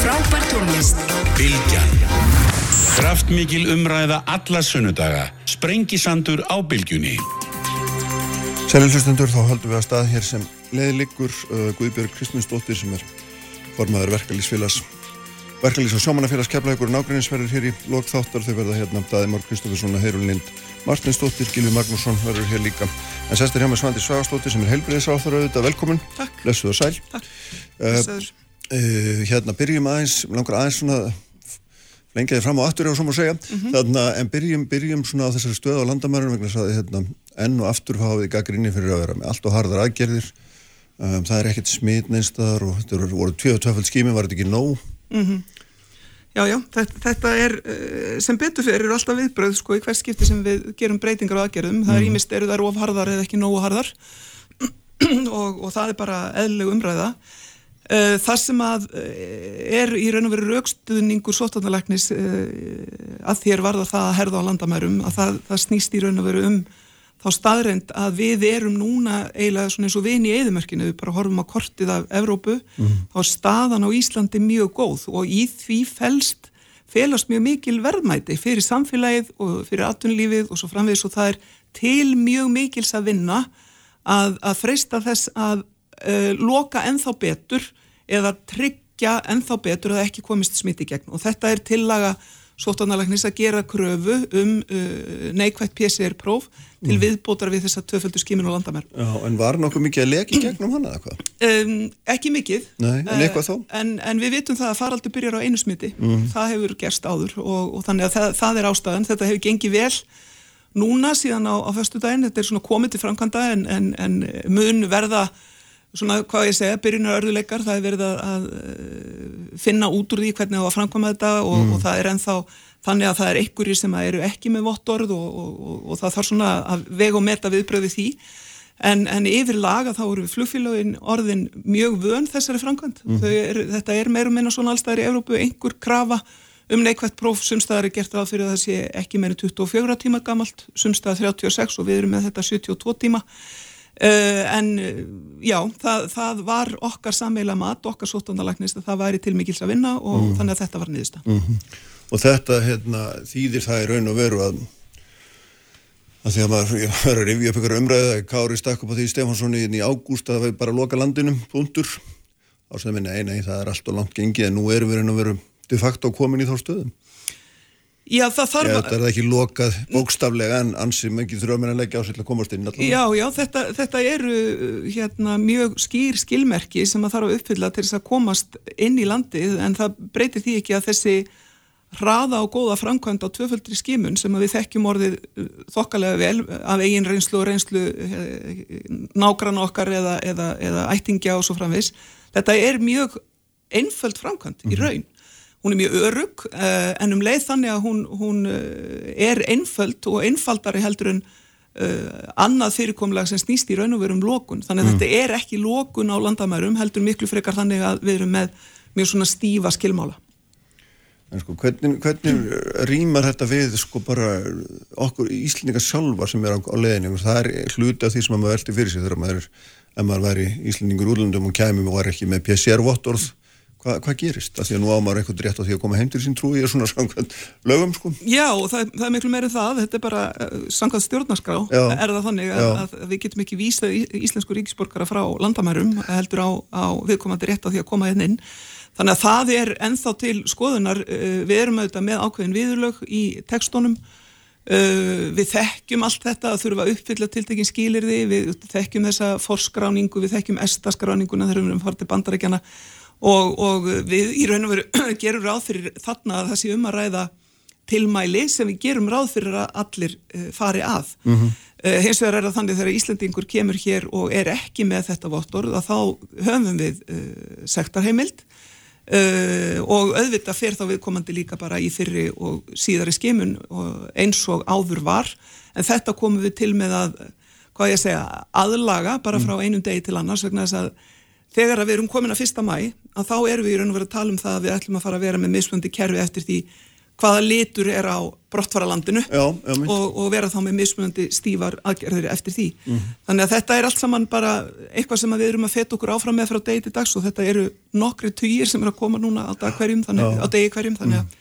Frábær tónlist. Bilgjan. Kraftmikil umræða alla sunnudaga. Sprengisandur á Bilgjunni. Sælir hlustendur, þá haldum við að stað hér sem leiðliggur uh, Guðbjörg Kristmundsdóttir sem er formaður verkalýsfélags verkalýs og sjómanafélags keflaðugur nágrinninsverður hér í lokþáttar þau verða hérna Daði Márk Kristoffersson og Heirun Lind Martinsdóttir, Gilvi Magnússon verður hér líka en sestir hjá með Svandi Svagastóttir sem er heilbriðisáþur auðvitað, velkomin Takk. Lesuð og sæl Takk. uh, Blessaður. Uh, Hérna byrjum aðeins langar aðeins svona lengjaði fram á aftur ef svo má segja Mhm. þarna, en byrjum, byrjum svona á þessari stöð á landamærun vegna að hérna, enn og aftur hafið gaggrinni fyrir að vera með allt og harðar aðgerðir um, það er ekkert smit neinstaðar og þetta voru- voru tvö og tvöfald skými, var þetta ekki nóg? Já, já, þetta, þetta er eh, sem betur fyrir alltaf viðbröð sko í hvers skipti sem við gerum breytingar á aðgerðum. Það er ímist eru þær of harðar eða ekki nógu harðar og, og það er bara eðlileg umræða. Eh, Það sem að eh, er í raun og veru raukstuðningur sótarnalæknis að þér varða það að herða á landamærum, að það, það snýst í raun og veru um þá staðreind að við erum núna eiginlega svona eins og vini í eðumörkinu, við bara horfum á kortið af Evrópu, þá er staðan á Íslandi mjög góð og í því felst, felast mjög mikil verðmæti fyrir samfélagið og fyrir atvinnulífið og svo framvegis og það er til mjög mikils að vinna að, að freista þess að uh, loka ennþá betur eða tryggja ennþá betur að ekki komist smitt í gegn og þetta er tillaga sóttanalagnis að gera kröfu um uh, neikvægt PCR-próf til viðbótar við þessa tvöföldu skimin og landamær. Já, en var nokkuð mikið að leki gegnum hana eða hvað? Um, ekki mikið. Nei, en Eh, eitthvað þó? En, en við vitum það að faraldur byrjar á einu smiti. Það hefur gerst áður og, og þannig að það, það er ástæðan. Þetta hefur gengið vel núna síðan á, á föstu daginn. Þetta er svona komið til framkvæmda en, en, en mun verða svona hvað ég segja, byrjunar örðuleikar. Það er verið að, að eh, finna út úr því hvernig á að framkvæma þetta og, og það er ennþá þannig að það er einhverjir sem eru ekki með vottorð og, og, og, það þarf svona að vega og meta viðbröði því. En, en yfir laga þá eru flugfélagin orðin mjög vön þessari framkvæmt. Mm. Er, þetta er meira meina svona allstæðar í Evrópu, einhver krafa um neikvægt próf, sumstaðar er gert ráð fyrir að það sé ekki meira en 24 tíma gamalt, sumstaðar 36 og við erum með þetta 72 tíma. Uh, en uh, já, það, það var okkar sammeila mat, okkar sóttandalæknist að það væri til mikils að vinna og þannig að þetta var niðursta. Og þetta hérna, þýðir það í raun og veru að að því að maður ég var að rifja upp ykkur umræðu að Kári stakk upp á því Stefánssoni í ágúst að það var bara að loka landinum, punktur á sem minna, nei, nei, það er allt og langt gengið en nú erum við raun og veru de facto komin í þá stöðum. Já, það þarf Ég, þetta er ekki lokað bókstaflega en ansið mikið þrjóðminn að leggja á sér til að komast inn allavega. Já, já, þetta, þetta eru uh, hérna, mjög skýr skilmerki sem að þarf að uppfylla til þess að komast inn í landið en það breytir því ekki að þessi hraða og góða framkvæmd á tvöföldri skimun sem við þekkjum orðið uh, þokkalega vel af eigin reynslu og reynslu eh, nágrann okkar eða, eða, eða ættingja og svo framvis. Þetta er mjög einföld framkvæmd í raun. Hún er mjög örug uh, en um leið þannig að hún, hún uh, er einföld og einfaldari heldur en uh, annað fyrirkomlega sem snýst í raun og veru um lókun. Þannig að þetta er ekki lókun á landamærum heldur miklu frekar þannig að við erum með mjög svona stífa skilmála. En sko, hvernig, hvernig rýmar þetta við sko bara okkur Íslendingar sjálfar sem er á, á leðinu það er hluti af því sem maður velti fyrir sig þegar maður er, ef maður væri Íslendingur úrlundum og kæmum og var ekki með PCR-vottorð Hva, hvað gerist? Af því að nú ámar eitthvað rétt á því að koma heim til sín trúi er svona samkvæmt lögum sko. Já, það, það er miklu meira en það, þetta er bara uh, samkvæmt stjórnarskrá, Já. er það þannig að, að við getum ekki vísað íslensku ríkisborgara frá landamærum heldur á, á viðkomandi rétt á því að koma hérna inn. Þannig að það er ennþá til skoðunar, uh, við erum auðvitað með ákveðin viðurlög í tekstónum, uh, við þekkjum allt þetta að þurfa að uppfylla tiltekin skilirði, við þekkjum þessa forskráningu, við þekkjum estaskráninguna og, og við í raun og veru gerum ráð fyrir þarna að það sé um að ræða tilmæli sem við gerum ráð fyrir að allir uh, fari að. Mm -hmm. hins vegar er það þannig þegar Íslandingur kemur hér og er ekki með þetta vottorð að þá höfum við uh, sektarheimild uh, og auðvitað fer þá viðkomandi líka bara í fyrri og síðari skimun og eins og áður var en þetta komum við til með að hvað ég segja, aðlaga bara frá einum degi til annars vegna þess að þegar að við erum komin að fyrsta mæ að þá erum við í raun og verið að tala um það að við ætlum að fara að vera með mismundi kerfi eftir því hvaða litur er á brottfaralandinu Já, og, og vera þá með mismunandi stífar aðgerðir eftir því. Þannig að þetta er allt saman bara eitthvað sem við erum að feta okkur áfram með frá degi til dags og þetta eru nokkri týjir sem eru að koma núna á hverjum, þannig, á degi hverjum, þannig að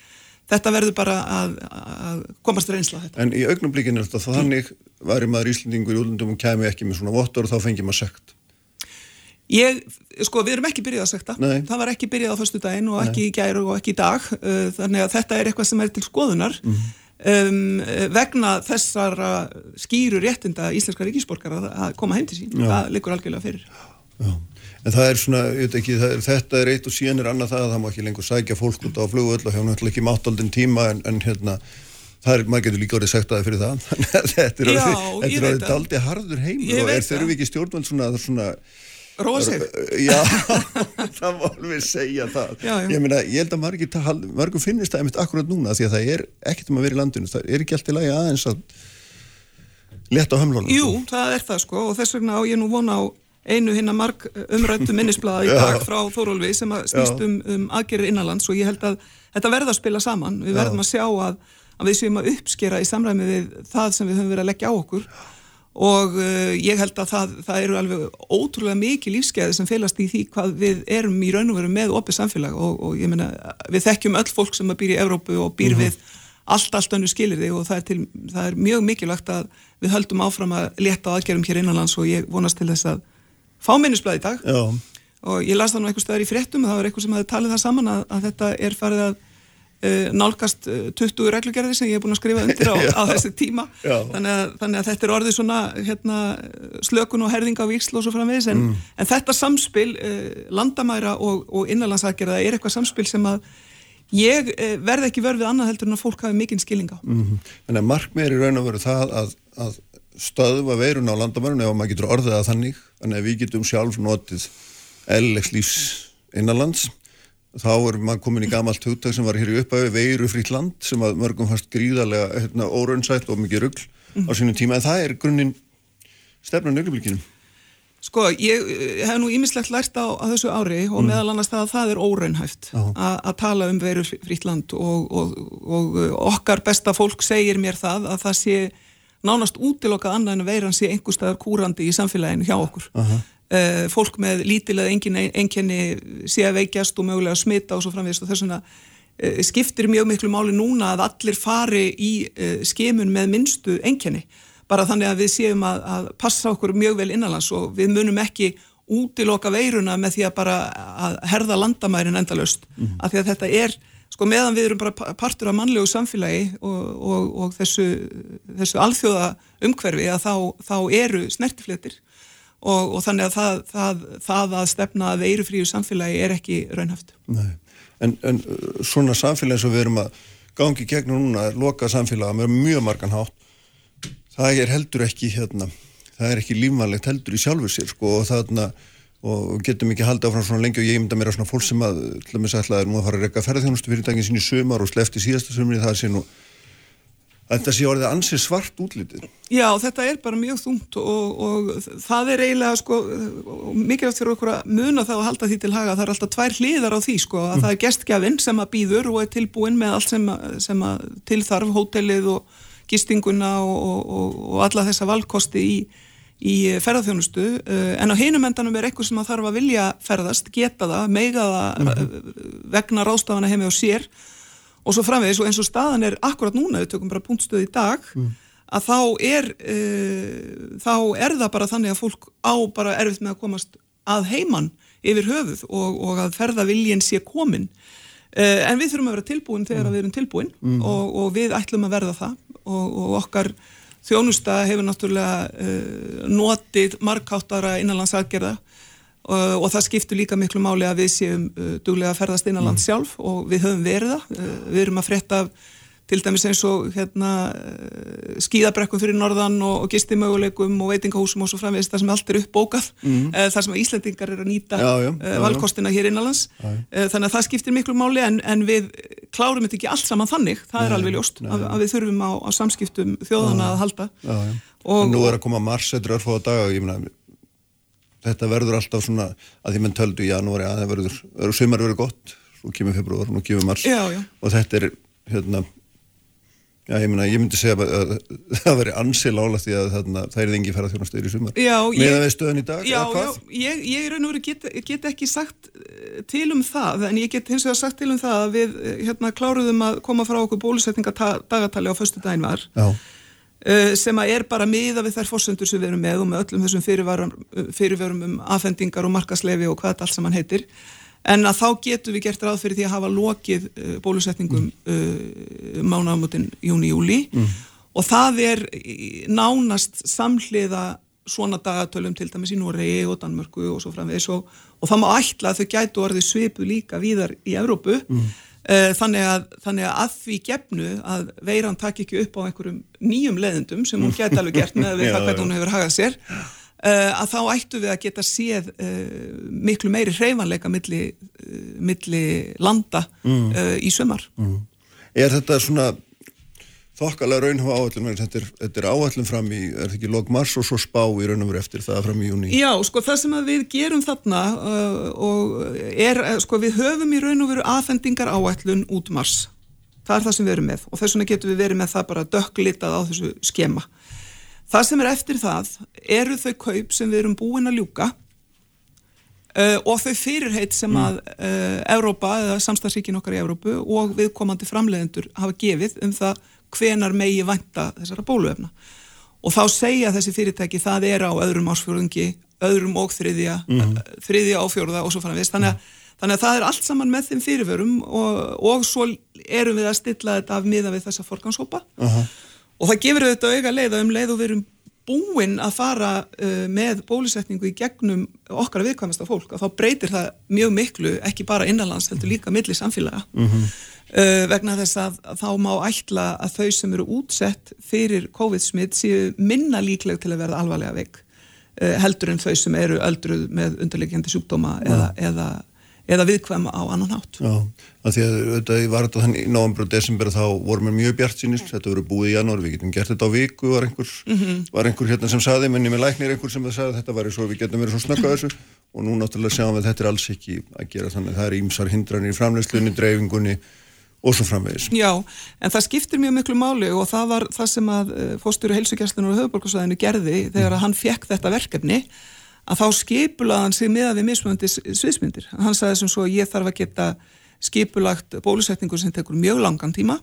þetta verður bara að, að komast reynsla þetta. En í augnumblíkinu er þetta þannig væri maður Íslendingur í útlundum og kemi ekki með svona vottor og þá fengi maður sekt. Ég, sko, við erum ekki byrjað að sekta. Nei. Það var ekki byrjað á föstu daginn og ekki í gæru og ekki í dag. Uh, Þannig að þetta er eitthvað sem er til skoðunar um, vegna þessara skýru réttinda íslenska ríkisborgara að koma heim til sín. Já. Það liggur algjörlega fyrir. Já. En það er svona, ekki, er, þetta er eitt og síðan er annað það að það má ekki lengur sækja fólk út á flugvöld og hefur náttúrulega ekki máttaldin tíma en, en hérna, það er, maður getur líka orðið sagt að það fyrir það. Að þetta er orðið, er daldi harður heim og er þurfi ekki stjórnvöld svona, svona Róa sig. Já, það má alveg segja það. Já, já. Ég meina, ég held að margum finnist það einmitt akkurat núna því að það er ekkert um að vera í landinu. Það er ekki allt í lagi aðeins að leta á hömlunum. Jú, það er það sko og þess vegna á ég nú vona á einu hinna marg umrættu minnisblaða í Já. dag frá Þórólfi sem að snýst Já. um, um aðgerðir innanlands og ég held að þetta verða að spila saman. Við Já. verðum að sjá að, að við séum að uppskera í samræmi við það sem við höfum verið að leggja á okkur og uh, ég held að það, það eru alveg ótrúlega mikið lífskeiði sem felast í því hvað við erum í raun og veru með opið samfélag. Og, og ég meina við þekkjum öll fólk sem að býr í Evrópu og býr við allt, allt önnu skilirði og það er, til, það er mjög mikilvægt að við höldum áfram að leta á aðgerðum hér innanlands og ég vonast til þess að fá minnisblað í dag. Já, og ég las það nú einhver staðar í fréttum og það var eitthvað sem hefði talið það saman að, að þetta er farið að nálgast uh, 20 reglugerði sem ég hef búin að skrifa undir á, á þessi tíma. Þannig að, þannig að þetta er orðið svona hérna, slökun og herðing á víksl og svo framvegis. En, Mm. en þetta samspil uh, landamæra og, og innanlandsaðgerða er eitthvað samspil sem að ég uh, verð ekki vörð við annað heldur en að fólk hafi mikinn skilninga Mhm. Þannig að markmið er í raun og veru það að, að stöðva veirun á landamærun ef maður getur orðið að þannig. Þannig að við getum sjálf notið eðlilegs lífs innanlands þá er maður komin í gamalt hugtag sem var hér í upphæfi veirufrýtt land sem að mörgum fannst gríðarlega hérna, óraunsætt og mikið rugl á sínum tíma en það er grunninn stefnan augnablikinu. Sko, ég eh, hef nú ímislegt lært á, á þessu ári og meðal annars það að það er óraunhæft að tala um veru frýtt land og, og, og eh, okkar besta fólk segir mér það að það sé nánast útilokkað annað en að veiran sé einhver staðar kúrandi í samfélaginu hjá okkur. Uh, fólk með lítilega engin, enginni sé að veikjast og mögulega smita og svo framvegist og þess vegna uh, skiptir mjög miklu máli núna að allir fari í uh, skimun með minnstu enginni bara þannig að við séum að, að passa okkur mjög vel innanlands og við munum ekki útiloka veiruna með því að bara að herða landamærin endalaust. Af því að þetta er, sko meðan við erum bara pa- partur af mannlegu samfélagi og, og, og þessu, þessu alþjóða umhverfi að þá, þá eru snertifletir og, og þannig að það, það, það að stefna að veirufríu samfélagi er ekki raunhaft. Nei. En, en uh, svona samfélag eins og við erum að gangi í gegnum núna er lokað samfélag með mjög margan hátt það er heldur ekki hérna, það er ekki lífmannlegt heldur í sjálfur sér sko og þarna og getum ekki haldið áfram svona lengi og ég mynda mér að svona fólk sem að til sætla er nú að fara að rekka ferðarþjónustu fyrir daginn sín í sömar og slefti síðasta sömri það sé nú þetta sé orðið ansið svart útlitið Já, þetta er bara mjög þungt og, og það er eiginlega sko, mikilvægt fyrir okkur að muna það og halda því til haga. Það er alltaf tvær hliðar á því sko, að það er gestgjafinn sem að býður og er tilbúin með allt sem, sem að tilþarf, hótelið og gistinguna og, og, og, og alla þessa valkosti í, í ferðarþjónustu. Uh, En á hinum endanum er eitthvað sem að þarf að vilja ferðast, geta það, meiga það uh, vegna ráðstafana heimi á sér og svo framvegis og eins og staðan er akkurat núna, við tökum bara punktstöð í dag að þá er uh, þá er það bara þannig að fólk á bara erfitt með að komast að heiman yfir höfuð og, og að ferðaviljin sé komin uh, en við þurfum að vera tilbúin þegar við erum tilbúin og, og við ætlum að verða það. Og, og okkar þjónusta hefur náttúrulega uh, notið markáttara innanlandsaðgerða. uh, og það skiptur líka miklu máli að við séum uh, duglega að ferðast innanland sjálf og við höfum verið það. Uh, við erum að frétta af til dæmis eins og hérna, skíðabrekkum fyrir norðan og, og gistimöguleikum og veitingahúsum og svo framvegist það sem allt er uppbókað. Mm. þar sem Íslandingar eru að nýta Já, já, já, valkostina hér innanlands þannig að það skiptir miklu máli en, en við klárum þetta ekki allt saman þannig. Það er alveg ljóst að, að við þurfum á, á samskiptum þjóðana að halda. Og- nú er að koma mars eftir örfóða daga ég meina þetta verður alltaf svona að því menn töldu í janúari að það verður, verður sumar verður gott svo kemur februar, nú kemur mars. Já, já. og þetta er hérna Já, ég, myna, ég myndi segja að, að, að það veri ansi lála því að þarna, það er engi ferða þjónastöður í sumar. Með að við stöðun í dag Já, já ég, ég raun og veru get, get ekki sagt eh, til um það en ég get hins vegar sagt til um það að við eh, hérna kláruðum að koma frá okkur bólusetningardagatali á förstu dæn var. Uh, sem að er bara miða við þær fórsöndur sem við erum með og með öllum þessum fyrirverum um afhendingar og markaslefi og hvað þetta allt sem hann heitir en að þá getum við gert ráð fyrir því að hafa lokið uh, bólusetningum mm. uh, mánagamotinn júni-júli mm. og það er nánast samhliða svona dagatölum til dæmis í Noregi og Danmörku og svo framvegis og, og það má ætla að þau gætu orðið svipu líka víðar í Evrópu mm. Uh, þannig, að, þannig að því gefnu að veiran takk ekki upp á einhverjum nýjum leðendum sem hún gæti alveg gert með því hvað hún hefur hagað sér Uh, að þá ættu við að geta séð uh, miklu meiri hreyfanleika milli, milli landa mm. í sömar mm. Er þetta svona þokkalega raunhafa áallum þetta, þetta er áallum fram í, er þetta ekki log mars og svo spá í raun og veru eftir það fram í júni? Já, sko það sem við gerum þarna og er, sko við höfum í raun og veru aðfendingar áallun út mars það er það sem við erum með og þess vegna getum við verið með það bara dökklitað á þessu skema Það sem er eftir það eru þau kaup sem við erum búin að ljúka uh, og þau fyrirheit sem mm. að uh, Európa eða samstagsríkin okkar í Európu og viðkomandi framleiðendur hafa gefið um það hvenar megi vanta þessara bóluefna. Og þá segja þessi fyrirtæki það er á öðrum ásfjörðungi, öðrum og þriðja, mm. þriðja áfjörða og svo framvegist. Þannig að, mm. þannig að það er allt saman með þeim fyrirvörum og, og svo erum við að stilla þetta af miða við þessa forganshópa. Uh -huh og það gefur auðvitað auga leið að um leið og við erum búinn að fara uh, með bólusetningu í gegnum okkar viðkvæmasta fólk og þá breytir það mjög miklu ekki bara innanlands heldur líka milli samfélaga mm -hmm. Uh, vegna þess að, að þá má ætla að þau sem eru útsett fyrir COVID-smitt séu minna líkleg til að verða alvarlega veik uh, heldur en þau sem eru öldruð með undarlegjandi sjúkdóma eða, eða eða viðkvæma á annan hátt. Já, að því að þetta var þetta þannig í november og desember þá vorum við mjög bjart sínist, þetta voru búið í janúar, við getum gert þetta á viku, var einhver, mm -hmm. var einhver hérna sem saði, menni með læknir einhver sem saði þetta var svo, við getum verið svo snöggað þessu. Og nú náttúrulega sjáum við að þetta er alls ekki að gera þannig, það er ímsar hindranir í framleyslunni, dreifingunni og svo framvegis. Já, en það skiptir mjög miklu máli og það var það sem að eh, fóstjóru heilsugjastlunum og höfuborgarsvæðinu gerði þegar að hann fekk þetta verkefni að þá skipulaði hann sig með að við mismunandi sviðsmyndir. Hann sagði sem svo ég þarf að geta skipulagt bólusetningu sem tekur mjög langan tíma,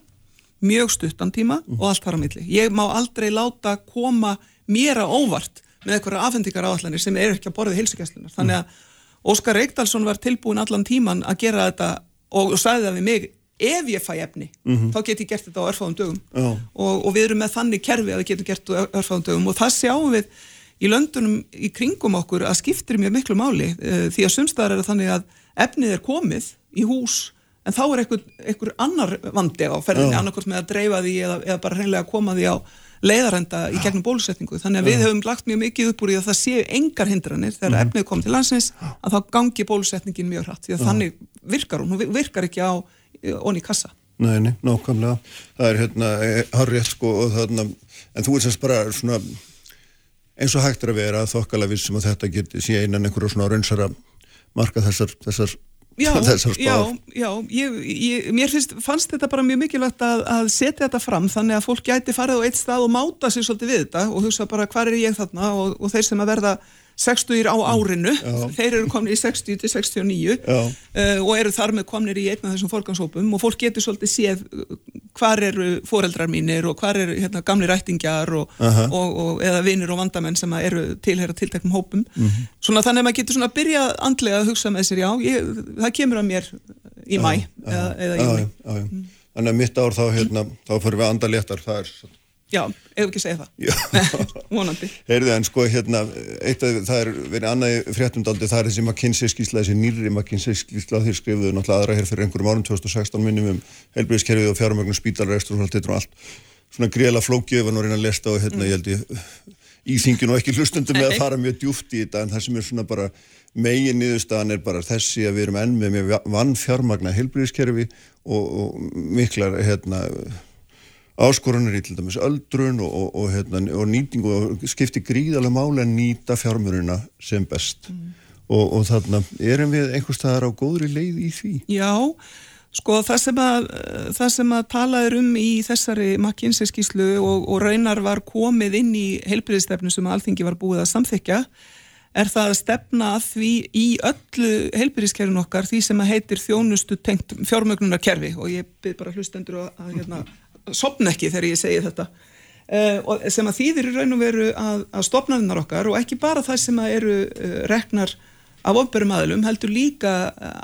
mjög stuttan tíma mm. og allt þar á milli. Ég má aldrei láta koma mér að óvart með eitthvað afhendingar áallanir sem er ekki að borðið heilsugjastlunar. Þannig að Óskar Reykdalsson var tilbúin allan tíman að gera þetta og sagði það við mig ef ég fæ efni, mm -hmm. þá get ég gert þetta á örfáðum dögum. Og, og við erum með þannig kerfi að við getum gert þetta á örfáðum dögum. Og það sjáum við í löndunum í kringum okkur að skiptir mjög miklu máli uh, því að sumstaðar er þannig að efnið er komið í hús en þá er einhver, einhver annar vandi á ferðinni, annarkort með að dreifa því eða, eða bara hreinlega að koma því á leiðarenda í gegnum bólusetningu. Þannig að við höfum lagt mjög mikið upp úr í að það séu engar hindranir þegar mm. efnið kom til landsins að þá gangi bólusetningin mjög hratt því að þannig virkar hún, hún virkar ekki á onni kassa. Nei, nei, nákvæmlega það er hérna, harrið eh, sko og þarna, en þú er semst bara svona eins og hægt er að vera þokkala vissum að þetta geti síðan einan einhverju svona raunsara marka þessar, þessar, já, þessar spár. Já, já, ég, ég, mér finnst, fannst þetta bara mjög mikilvægt að, að setja þetta fram þannig að fólk gæti farið á eitt stað og máta sér svolítið við þetta og hugsa bara hvað er ég þarna og, og þeir sem að verða 60 á árinu, Já. þeir eru komin í 60 til 69 uh, og eru þar með komin í einna þessum fórgangshópum og fólk getur svolítið séð uh, hvar eru foreldrar mínir og hvar eru hérna, gamli rættingjar og, uh -huh. og, og, eða vinir og vandamenn sem eru tilhæra tilteknum hópum. -huh. Mhm. Svona þannig að maður getur svona að byrja andlega að hugsa með sér, já, ég, það kemur að mér í mæ eða, eða í júni. Þannig að mitt ár þá, hérna, þá fyrir við andaléttar, það er Já, ef ekki segja það? Vonandi. Heyrðu en sko hérna eitt af það er verið annað fréttumdaldi það er þessi McKinsey skísla, þessi nýri McKinsey skísla þeir skrifuðu náttúrulega aðra hér fyrir einhverjum árum 2016 minnum um helbriðskerfið og fjármögnum spítalrestur og allt. Þetta og allt svona gríla flókjöf var náttúrulega að lesta og hérna mm. ég held ég í þingin og ekki hlustundum með að fara mjög djúft í þetta en það sem er svona bara megin niðurstaðan er bara þessi að við erum enn með vann fjármagna helbriðskerfi og, og miklar hérna áskorunir í til dæmis öldrun og, og, og, hérna, og nýting og skipti gríðarlega máli að nýta fjármjöruna sem best mm. og þarna erum við einhver staðar á góðri leið í því? Já, Sko það sem að, það sem að talaður um í þessari McKinsey skíslu og, og raunar var komið inn í heilbriðstefnu sem alþingi var búið að samþykja er það að stefna að því í öllu heilbriðskerfin okkar því sem að heitir þjónustu tengt fjármögnunarkerfi og ég byrð bara hlustendur að hérna, sopna ekki þegar ég segi þetta uh, sem að þýðir í raun og veru að, að stopnaðunar okkar og ekki bara það sem að eru uh, reknar af ofberum aðlum heldur líka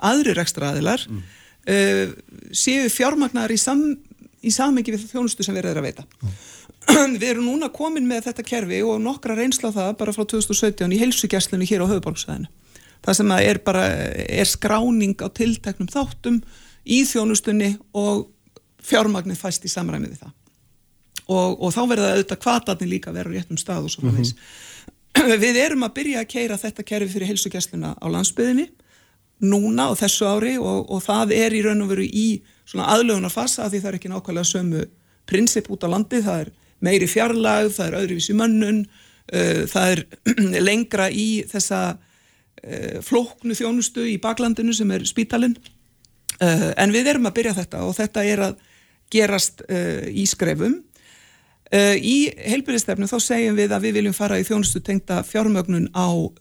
aðri rekstra aðilar mm uh, séu fjármagnar í, sam, í samengi við þjónustu sem við erum að veita. Mm. við erum núna komin með þetta kerfi og nokkra reynsla það bara frá 2017 í heilsugjastlunni hér á höfuborgsvæðinu. Það sem er bara er skráning á tilteknum þáttum í þjónustunni og fjármagnir fæst í samræmi við það. Og, og þá verður það auðvitað kvatarnir líka að vera á réttum stað og svo frá þess. Mm -hmm. Við erum að byrja að keira þetta kerfi fyrir heilsugjastluna á landsbyðinni núna á þessu ári og, og það er í raun og veru í svona aðlögunarfasa því það er ekki nákvæmlega sömu prinsip út á landi, það er meiri fjarlag, það er öðruvísi mönnun, uh, það er lengra í þessa uh, flóknu þjónustu í baklandinu sem er spítalinn, uh, en við erum að byrja þetta og þetta er að gerast uh, í skrefum. Uh, í heilbyrðistefnu þá segjum við að við viljum fara í þjónustu tengta fjármögnun á uh,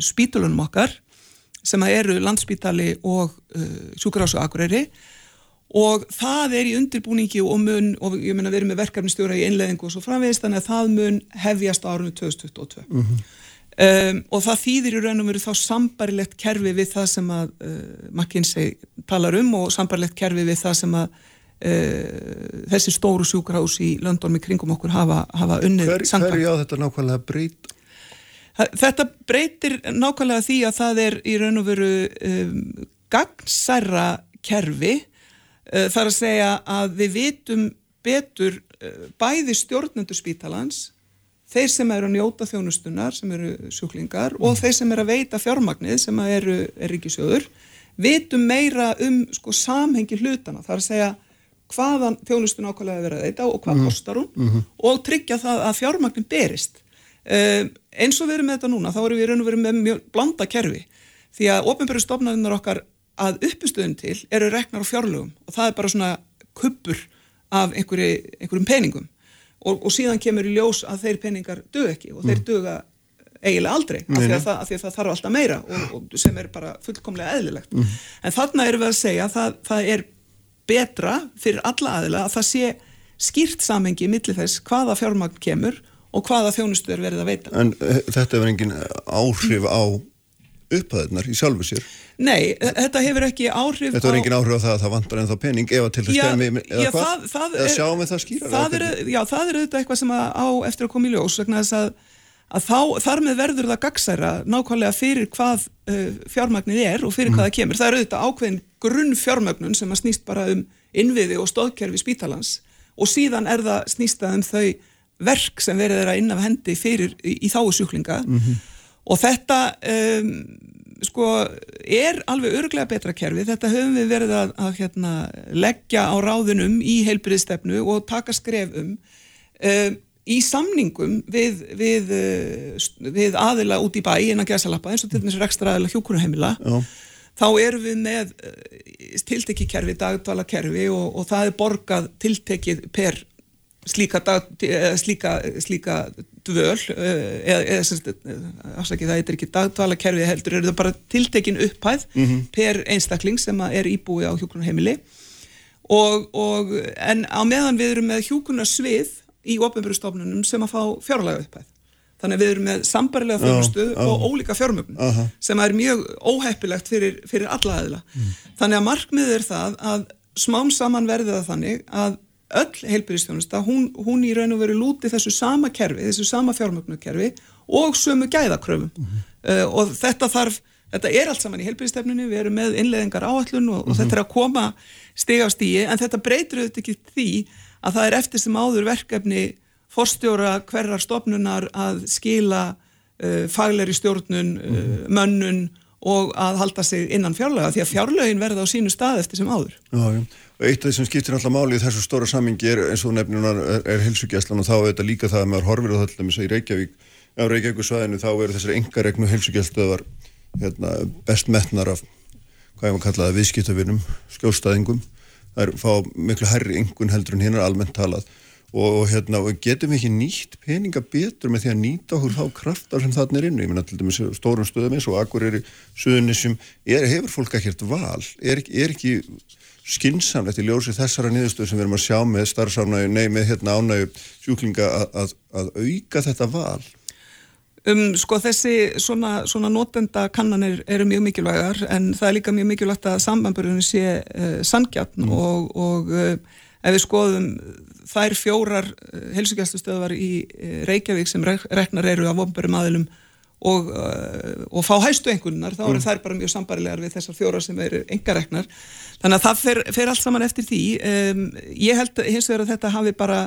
spítalunum okkar sem eru landspítali og sjúkarásu akureyri og það er í undirbúningi og mun, og ég menna við erum með verkefnistjóra í einleðingu og svo framvegist, þannig að það mun hefjast árunni 2022 mm -hmm. um, og það þýðir í raun og veru þá sambarilegt kerfi við það sem að uh, McKinsey talar um og sambarilegt kerfi við það sem að uh, þessi stóru sjúkarás í löndormi kringum okkur hafa, hafa unnið Hver, samkvæmt. Hver já þetta nákvæmlega breyt Þetta breytir nákvæmlega því að það er í raun og veru um, gagnsæra kerfi uh, þar að segja að við vitum betur uh, bæði stjórnendur spítalans þeir sem eru að njóta þjónustunar sem eru sjúklingar mm. og þeir sem eru að veita fjármagnið sem eru er ríkisjóður vitum meira um sko, samhengi hlutana þar að segja hvaðan þjónustun ákvæmlega verið að veita og hvað mm. kostar hún mm -hmm. og tryggja það að fjármagnin berist Um, eins og við erum með þetta núna, þá erum við raun og verið með mjög blanda kerfi því að ofinbæru stofnaðunar okkar að uppustöðun til eru reknar á fjárlögum og það er bara svona kuppur af einhverju, einhverjum peningum og, og síðan kemur í ljós að þeir peningar dög ekki og þeir mm. döga eiginlega aldrei af því, það, af því að það þarf alltaf meira og, og sem er bara fullkomlega eðlilegt mm. en þarna erum við að segja að það, það er betra fyrir alla aðila að það sé skýrt samengi millir þess hvaða fjármagn kemur og hvaða þjónustu er verið að veita. En eh, þetta hefur engin áhrif á upphæðunar í sjálfu sér? Nei, þetta hefur ekki áhrif á... Þetta hefur engin áhrif á það að það vantar ennþá pening eða til þess að eða, hvað? Það, það eða sjáum við það skýra? Já, það er auðvitað eitthvað sem á eftir að koma í ljós vegna þess að, að þá, þar með verður það gagsæra nákvæmlega fyrir hvað uh, fjármagnið er og fyrir mm. hvað það kemur. Það er auðvitað ákveðin grunn fjármagnun sem að snýst bara um innviði og stóðkerfi spítalans og síðan er það snýstað um þau verk sem verið er að innaf hendi fyrir í, í þáu sjúklinga mm -hmm. og þetta um, sko er alveg örglega betra kerfi, þetta höfum við verið að, að hérna, leggja á ráðunum í heilbriðstefnu og taka skref um um í samningum við, við, við aðila út í bæ innan gæsalappa eins og til dæmis rekstra aðila hjókunaheimila þá erum við með tiltekkikerfi, dagdvala-kerfi og, og það er borgað tiltekkið per slíka, dag, slíka, slíka dvöl eh, eða, eða afsakið það eitthvað ekki dagdvalakerfið heldur eru það bara tiltekin upphæð mm -hmm. per einstakling sem er íbúi á hjókunarheimili og, og en á meðan við erum með hjókunarsvið í ofnbjörnstofnunum sem að fá fjárlega upphæð þannig að við erum með sambarilega fjármjöstu og ólíka fjármjögn uh -huh. sem er mjög óheppilegt fyrir, fyrir alla aðila mm. þannig að markmið er það að smám saman verði það þannig að öll heilbyrjastjónusta, hún, hún í raun og veru lúti þessu sama kerfi, þessu sama fjármögnukerfi og sömu gæðakröfum mm uh, og þetta þarf, þetta er allt saman í heilbyrjastefninu, við erum með innleðingar áallun og, mm -hmm. og mhm. þetta er að koma stig á stíi, en þetta breytur auðvitað ekki því að það er eftir sem áður verkefni forstjóra hverjar stofnunar að skila uh, fagleri stjórnun, uh, -hmm. mönnun og að halda sig innan fjárlega því að fjárlegin verða á sínu stað eftir sem áður. Já, já. Eitt af því sem skiptir alltaf máli í þessu stóra samingi er eins og nefnunar er, er helsugjæslan og þá er þetta líka það að maður horfir á þetta með þess að í Reykjavík, á Reykjavík svæðinu þá eru þessari engaregnu helsugjæstöðar hérna, best metnar af hvað ég maður kallaði viðskiptavinum, skjólstaðingum það er fá miklu herri yngun heldur en hérna almennt talað. Og, hérna, og getum við ekki nýtt peninga betur með því að nýta okkur þá kraftar sem þarna er inn, ég menna til dæmis stórum stöðum eins og akkur er í suðunisjum hefur fólk ekkert val? Er, er ekki skinsamlegt í ljósi þessara niðurstöðu sem við erum að sjá með starfsánægu, nei með hérna ánægu sjúklinga að, að, að auka þetta val Um, sko þessi svona, svona notenda kannanir eru mjög mikilvægar en það er líka mjög mikilvægt að sambandburðinu sé uh, sangjarn mm. og, og uh, ef við skoðum þær fjórar uh, helsugjastustöðvar í Reykjavík sem reknar eru af ofnbörum aðilum og, og fá hæstu engunar þá eru mm. þær bara mjög sambarilegar við þessar fjórar sem eru engareknar þannig að það fer, fer allt saman eftir því um, ég held hins vegar að þetta hafi bara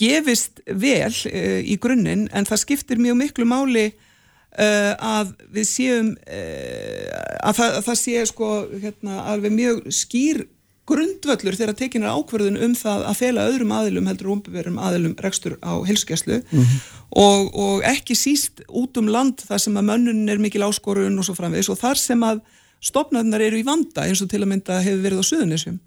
gefist vel uh, í grunninn en það skiptir mjög miklu máli uh, að við séum uh, að, það, að það sé sko hérna, alveg mjög skýr grundvöllur þegar tekin er ákverðun um það að fela öðrum aðilum heldur umbeverum aðilum rekstur á helskeslu mm -hmm. og, og ekki síst út um land þar sem að mönnun er mikil áskorun og svo framvegs og þar sem að stopnaðunar eru í vanda eins og til að mynda hefur verið á suðunisjum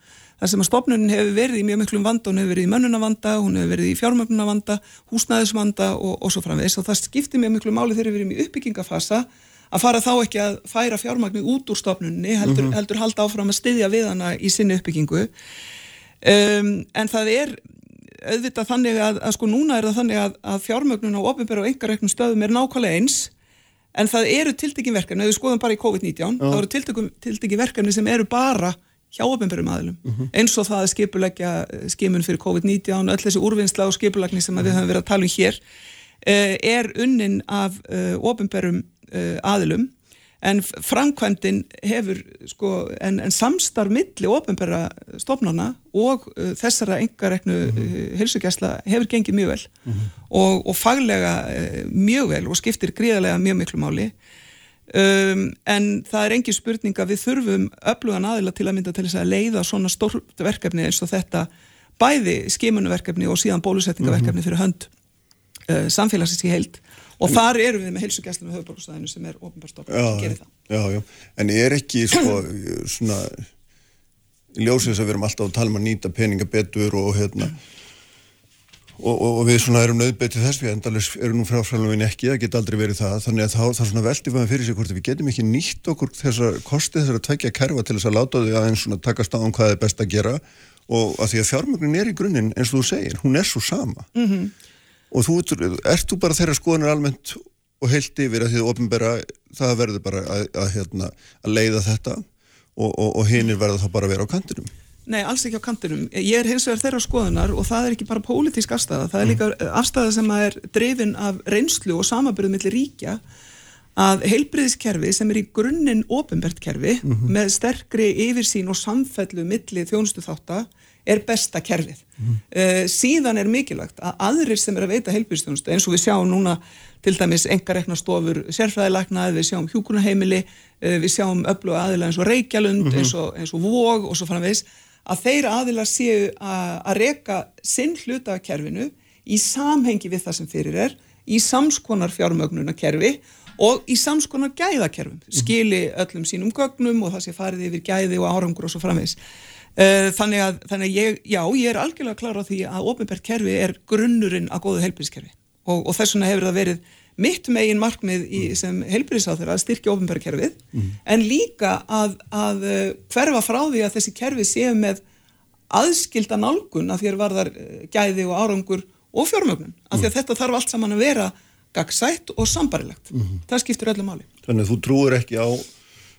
þar sem að stopnunin hefur verið í mjög miklum vanda, hún hefur verið í mönnunavanda, hún hefur verið í fjármögnunavanda, húsnæðisvanda og, og svo framvegis. Og það skiptir mjög miklu máli þegar við erum í uppbyggingafasa að fara þá ekki að færa fjármagnu út úr stopnunni, heldur, mm -hmm. heldur halda áfram að styðja við hana í sinni uppbyggingu. Um, en það er auðvitað þannig að, að sko núna er það þannig að, að fjármögnun á ofinbæra og engareiknum stöðum er nákvæmlega eins en það eru tiltekin verkefni, ef við skoðum bara í COVID-19 þá eru tiltekin verkefni sem eru bara hjá ofinbjörnum aðlum mm -hmm. eins og það að skipulegja eh, skimun fyrir COVID-19 öll þessi úrvinnsla og skipulagni sem við höfum verið að tala um hér eh, er unnin af eh, ofinbjörnum aðlum en framkvæmdinn hefur sko, en, en samstarf milli ofinbjörra stofnana og þessara engareknu mm -hmm. hilsugjæsla hefur gengið mjög vel mm -hmm. og, og faglega mjög vel og skiptir gríðarlega mjög miklu máli Um, en það er engin spurning að við þurfum öflugan aðila til að mynda til þess að leiða svona stort verkefni eins og þetta bæði skimunverkefni og síðan bólusetningaverkefni mhm. fyrir hönd uh, samfélagsins í heild og en, þar eru við með heilsugjæslu með höfuborgstæðinu sem er ofinbarstofn að gera það. Já, já, en ég er ekki sko svona þess að við erum alltaf að tala um að nýta peninga betur og hérna mm og, og við svona erum nöðbetið þess við endalins erum nú fráfræluminn ekki, það geta aldrei verið það. Þannig að þá það svona veldi við fyrir sig hvort við getum ekki nýtt okkur þessar kosti þessar að tækja kerfa til þess að láta þau aðeins svona takast á um hvað er best að gera. Og að því að fjármögnin er í grunninn eins og þú segir, hún er svo sama. Mm -hmm. og þú, ert þú bara þeirra skoðanir almennt og heilt yfir að því að ofnbæra, það verður bara að, að, hérna, að leiða þetta og, og, og hinnir verða þá bara að vera á kantinum Nei, alls ekki á kantinum. Ég er hins vegar þeirra skoðunar og það er ekki bara pólitísk afstæða, það er líka afstæða sem er drefin af reynslu og samabyrðu millir ríkja að heilbriðiskerfi sem er í grunninn ofinbært kerfi mm -hmm. með sterkri yfirsín og samfellu millir þjónustu þáttar er besta kerfið. Mm -hmm. uh, síðan er mikilvægt að aðrir sem er að veita heilbriðstjónustu eins og við sjáum núna til dæmis engareknastofur sérfræðilagna, við sjáum hjúkunaheimili, uh, við sjáum öllu aðila eins og Reykjalund, mm -hmm. eins, og, eins og Vóg og svo framvegs að þeir aðilar séu að reyka sinn hluta af kerfinu í samhengi við það sem fyrir er, í samskonar fjármögnunarkerfi og í samskonar gæðakerfum, mhm. skili öllum sínum gögnum og það sé farið yfir gæði og árangur og svo framvegs. Eh, þannig að, þannig að ég, já, ég er algjörlega klar á því að ofinbært kerfi er grunnurinn að góðu heilbíðskerfi og, og þess vegna hefur það verið mitt megin markmið í, mm. sem heilbríðsáþur að styrkja ofinbærakerfið mm. en líka að, að uh, hverfa frá því að þessi kerfi séu með aðskilda nálgun að þér varðar uh, gæði og árangur og fjármögnun, af því að mm. þetta þarf allt saman að vera gagsætt og sambarilegt mm. það skiptir öllu máli Þannig að þú trúur ekki á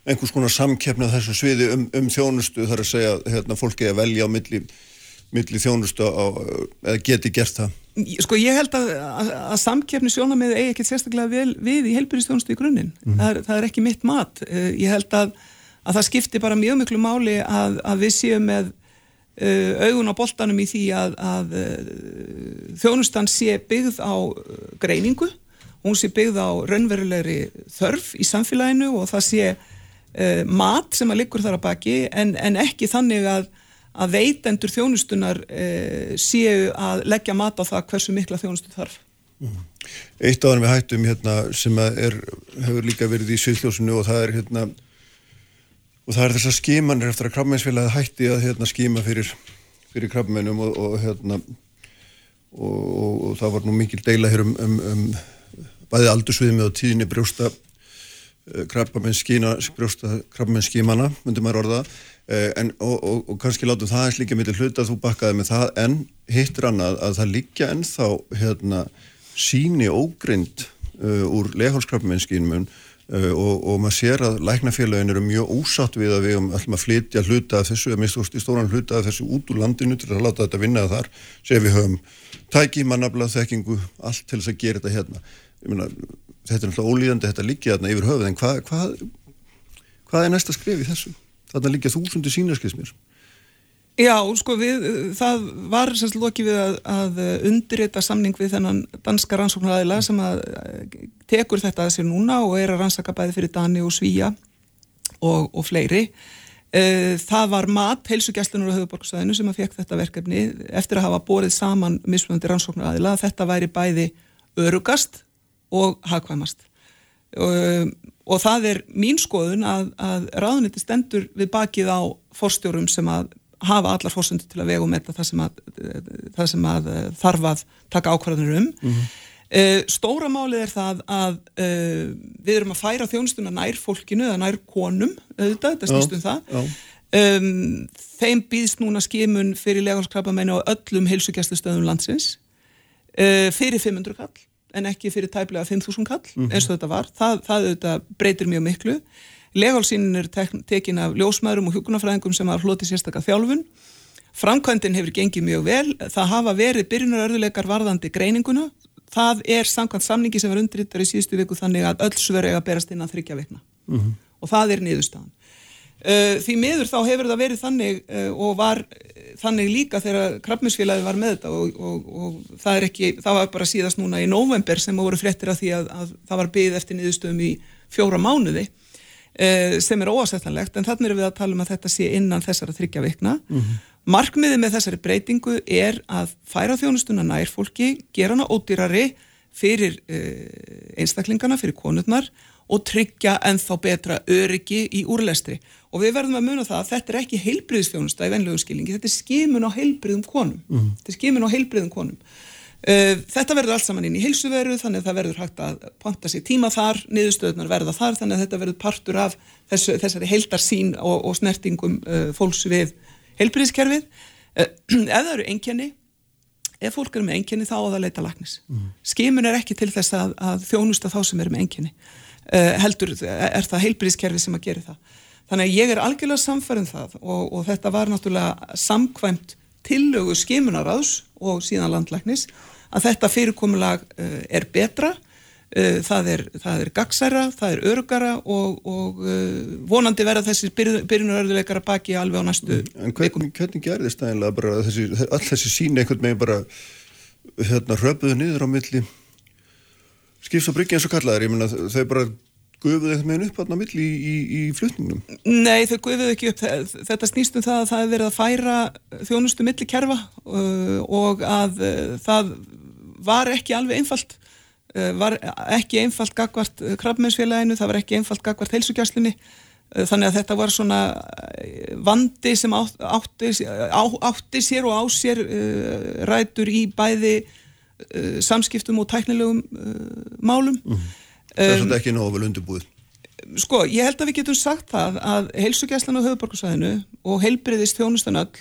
einhvers konar samkeppna þessu sviði um, um þjónustu þar að segja hérna, fólki að velja á milli, milli þjónustu á, eða geti gert það Sko ég held að, að, að samkjafni sjónamiði eigi ekkert sérstaklega vel við í heilbyrjastjónustu í grunninn. Mm. Það, það er ekki mitt mat. Eh, ég held að, að það skipti bara mjög miklu máli að við séum með uh, augun á boltanum í því að uh, þjónustan sé byggð á greiningu, hún sé byggð á raunverulegri þörf í samfélaginu og það sé mat sem að liggur þar að baki en, en ekki þannig að að veitendur þjónustunar e, séu að leggja mat á það hversu mikla þjónustu þarf. Mm. Eitt áður við hættum hérna, sem er, hefur líka verið í sviðljósinu og það er hérna, og það er þessar skimanir eftir að krabbmeinsfélagi hætti að hérna, skima fyrir, fyrir krabbmeinum og, og, hérna, og, og það var nú mikil deila hér um, um, um bæði aldursviðmi og tíðinni brjósta eh, krabbmeinsskímana, myndi maður orða eh, en, og kannski látum það eins líka mittir hluta að þú bakkaði með það en hittir annað að það líka ennþá hérna, síni ógrind uh, úr lehálskrabbmeinsskínmun Uh, og, og maður sér að læknafélagin eru mjög ósatt við að við ætlum að flytja hluta af þessu, að mista stóran hluta af þessu út úr landinu til að láta þetta vinna þar sem við höfum tæki, mannabla, þekkingu allt til þess að gera þetta hérna myna, þetta er náttúrulega ólíðandi þetta líkja þarna yfir höfuð en hvað hva, hvað er næsta skref í þessu? Þarna líkja þúsundu sínarskismir Já, sko við, það var semst lokið við að, að undirrita samning við þennan danska rannsóknaræðila sem að tekur þetta að sér núna og er að rannsaka bæði fyrir Dani og Svíja og, og fleiri. E, það var mat, heilsugjastlunur og höfuborgsvæðinu sem að fekk þetta verkefni eftir að hafa borið saman mismunandi rannsóknaræðila að þetta væri bæði örugast og hagkvæmast. Og, og það er mín skoðun að, að ráðuniti stendur við bakið á forstjórum sem að hafa allar fórsöndu til að vega um þetta það sem að, það sem að eh, þarf að taka ákvarðanur um. Mm -hmm. stóra málið er það að uh, við erum að færa þjónustuna nær fólkinu eða nær konum auðvitað, þetta snýstum það. um, þeim býðst núna skimun fyrir legalskrabamennu á öllum heilsugjastustöðum landsins uh, fyrir 500 kall en ekki fyrir tæplega 5.000 kall mm -hmm. eins og þetta var, það, það breytir mjög miklu Legálsýnin er tekin af ljósmaðurum og hugunafræðingum sem hafa hlotið sérstaklega þjálfun. Framkvæmdinn hefur gengið mjög vel. Það hafa verið byrjunarörðuleikar varðandi greininguna. Það er samkvæmt samningi sem var undirrittar í síðustu viku þannig að öll svör eiga að berast innan þryggja vikna. Mm -hmm. Og það er niðurstaðan. Uh, því miður þá hefur það verið þannig uh, og var þannig líka þegar krabbminsfélagi var með þetta og, og, og það er ekki, það var bara síðast núna í november sem voru frettir af því að, að það var byggð eftir niðurstöðum í fjóra mánuði Eh, sem er óasettanlegt en þannig er við að tala um að þetta sé innan þessara þryggja vikna. Mm -hmm. Markmiði með þessari breytingu er að færa þjónustuna nær fólki, gera hana ódýrari fyrir uh, einstaklingana, fyrir konurnar og tryggja ennþá betra öryggi í úrlestri. Og við verðum að muna það að þetta er ekki heilbriðstjónusta í venlegum skilningi, þetta er skimun á heilbriðum konum. Mm. Þetta er skimun á heilbriðum konum. Eh, þetta verður allt saman inn í heilsuveru þannig að það verður hægt að panta sér tíma þar, niðurstöðunar verða þar þannig að þetta verður partur af þessu, þessari heildarsín og, og snertingum uh, fólks við heilbríðiskerfið. Uh, ef það eru engjani, ef fólk eru með engjani þá á það að leita lagnis. Mm. Skimun er ekki til þess að, að þjónusta þá sem eru með engjani. Uh, heldur er það heilbríðiskerfið sem að gera það. Þannig að ég er algjörlega samfærið um það og, og þetta var náttúrulega samkvæmt tillögu skimunaráðs og síðan landlæknis að þetta fyrirkomulag uh, er betra, það er, er gagsæra, það er örgara og, og vonandi verða þessi byrjunarörðuleikara baki alveg á næstu En hvernig, hvernig gerðist það einlega bara þessi, all þessi sín einhvern veginn bara hérna röpuðu niður á milli skipst og bryggja eins og kallaður, ég menna þau bara gufuðu eitthvað með henn upp aðna mill í, í, í flutningnum? Nei, þau gufuðu ekki upp. Þetta snýstum það að það er verið að færa þjónustu milli kerfa uh, og að uh, það var ekki alveg einfalt, uh, var ekki einfalt gagvart krabbmennsfélaginu, það var ekki einfalt gagvart heilsugjastlunni, þannig að þetta var svona vandi sem átti, átti sér og á sér rætur í bæði samskiptum og tæknilegum málum. Mm -hmm. Það er svolítið ekki nógu undirbúið. Sko, ég held að við getum sagt það að heilsugjæslan á höfuborgarsvæðinu og heilbriðist þjónustan öll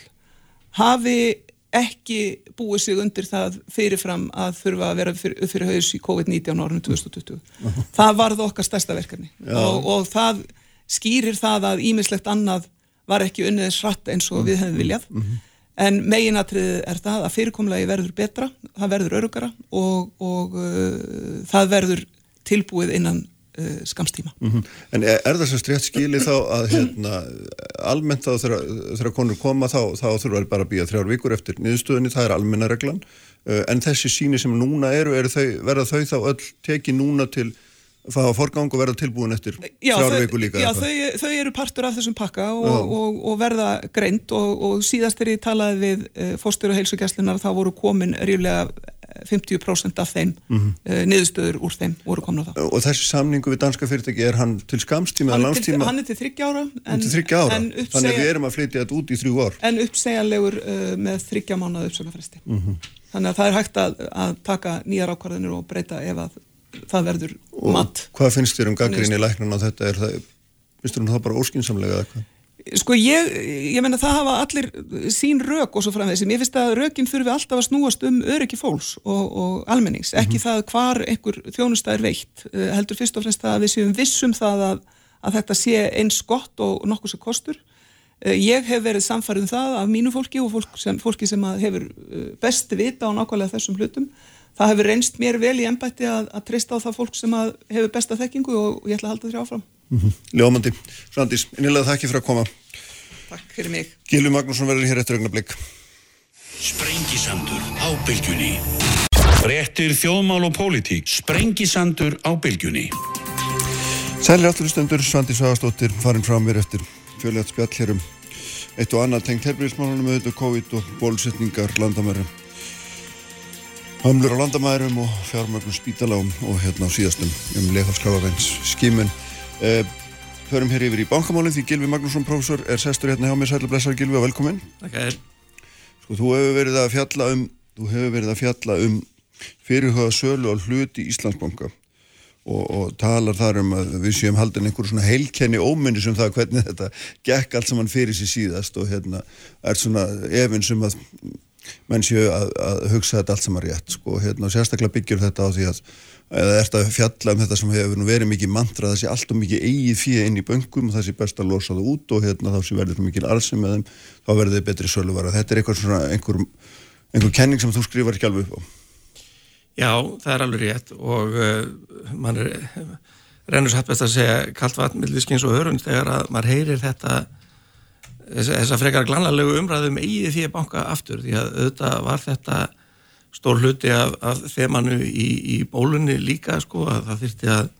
hafi ekki búið sig undir það fyrirfram að þurfa að vera fyrir, fyrir haus í COVID-19 árunum 2020. Það varð okkar stærsta verkefni og, og það skýrir það að ímislegt annað var ekki unniðis hratt eins og við hefum viljað. Mm -hmm. En meginatriðið er það að fyrirkomlegi verður betra, það verður örugara og, og uh, það verður tilbúið innan uh, skamstíma. Mm -hmm. En er, er það sem strétt skili þá að hérna, almennt þá þegar konur koma þá, þá þurfa bara að býja þrjár vikur eftir niðurstöðinni, það er almennareglan uh, en þessi síni sem núna eru, eru þau, verða þau þá öll tekið núna til það að forgang og verða tilbúin eftir þrjár viku líka? Já, þau, þau eru partur af þessum pakka og, og, og verða greint og, og síðast er ég talaði við uh, fórstur og heilsugjastlunar þá voru komin ríflega 50% af þeim mm -hmm. niðurstöður úr þeim voru komin á það. Og þessi samningu við danska fyrirtæki, er hann til skamstíma eða langstíma? Hann er til þryggja ára. En, til þryggja ára? Uppsegja, Þannig við erum að flytja þetta út í þrjú ár? En uppsegjanlegur uh, með þryggja mánuða uppsögnafresti. Mm -hmm. Þannig að það er hægt að, að það verður og mat. Hvað finnst þér um gaggrinni læknan á þetta? Er það, finnst þér um það bara óskinsamlega eða hvað? Sko ég, ég menna það hafa allir sín rauk og svo framvegð sem ég finnst að raukin þurfi alltaf að snúast um öryggi fólks og, og almennings, ekki mm -hmm. það hvar einhver þjónustæðir veitt, eh, heldur fyrst og fremst að við séum vissum það að, að þetta sé eins gott og nokkuð sem kostur. Eh, ég hef verið samfarið um það af mínu fólki og fólk sem, fólki sem hefur eh, besti vita á nákvæmlega þessum hlutum. Það hefur reynst mér vel í ennbætti að, að treysta á það fólk sem hefur besta þekkingu og ég ætla að halda þér áfram. Mm -hmm. Ljómandi, Svandís, innilega þakki fyrir að koma. Takk fyrir mig. Gilvi Magnússon verður hér eftir augnablík Sprengisandur á bylgjunni. Réttir þjóðmál og pólitík. Sprengisandur á bylgjunni. Sælir afturlustundur Svandís Vagastóttir farin frá mér eftir fjölið spjall hérum eitt og annað tengt helbriðismálunum auðvitað COVID og bólusetningar landamærum Hamlur á landamærum og fjármögnum spítalám og hérna á síðastum um leikafskrafaveins skímun Uh, förum hér yfir í bankamálinn því Gilvi Magnússon professor er sestur hérna hjá mér. Sætla blessar Gilvi og velkomin sko verið að fjalla um þú hefur verið að fjalla um fyrirhuga sölu á hluti Íslandsbanka og, og talar þar um að við séum haldin einhver svona heilkenni óminni sem það hvernig þetta gekk allt saman fyrir sér síðast og hérna er svona efinn sem að menn séu að, að hugsa þetta allt saman rétt sko. Hérna og sérstaklega byggjur þetta á því að eða ert að fjalla um þetta sem hefur verið mikið mantra það sé alltaf mikið eigið fyrir inn í böngum og það sé best að losa það út og hérna, þá sé verður mikið arðsum með þeim þá verður þið betri söluvara. Þetta er eitthvað svona einhver, einhver kenning sem þú skrifar ekki alveg upp á. Já, það er alveg rétt og uh, mann er rennur satt best að segja kallt vatn milliskins og hörund þegar að maður heyrir þetta þess að frekar glanalegu umræðum um eigið því að banka aftur því að auðvitað var þetta stór hluti af, af þemanu í, í bólunni líka sko að það þurfti að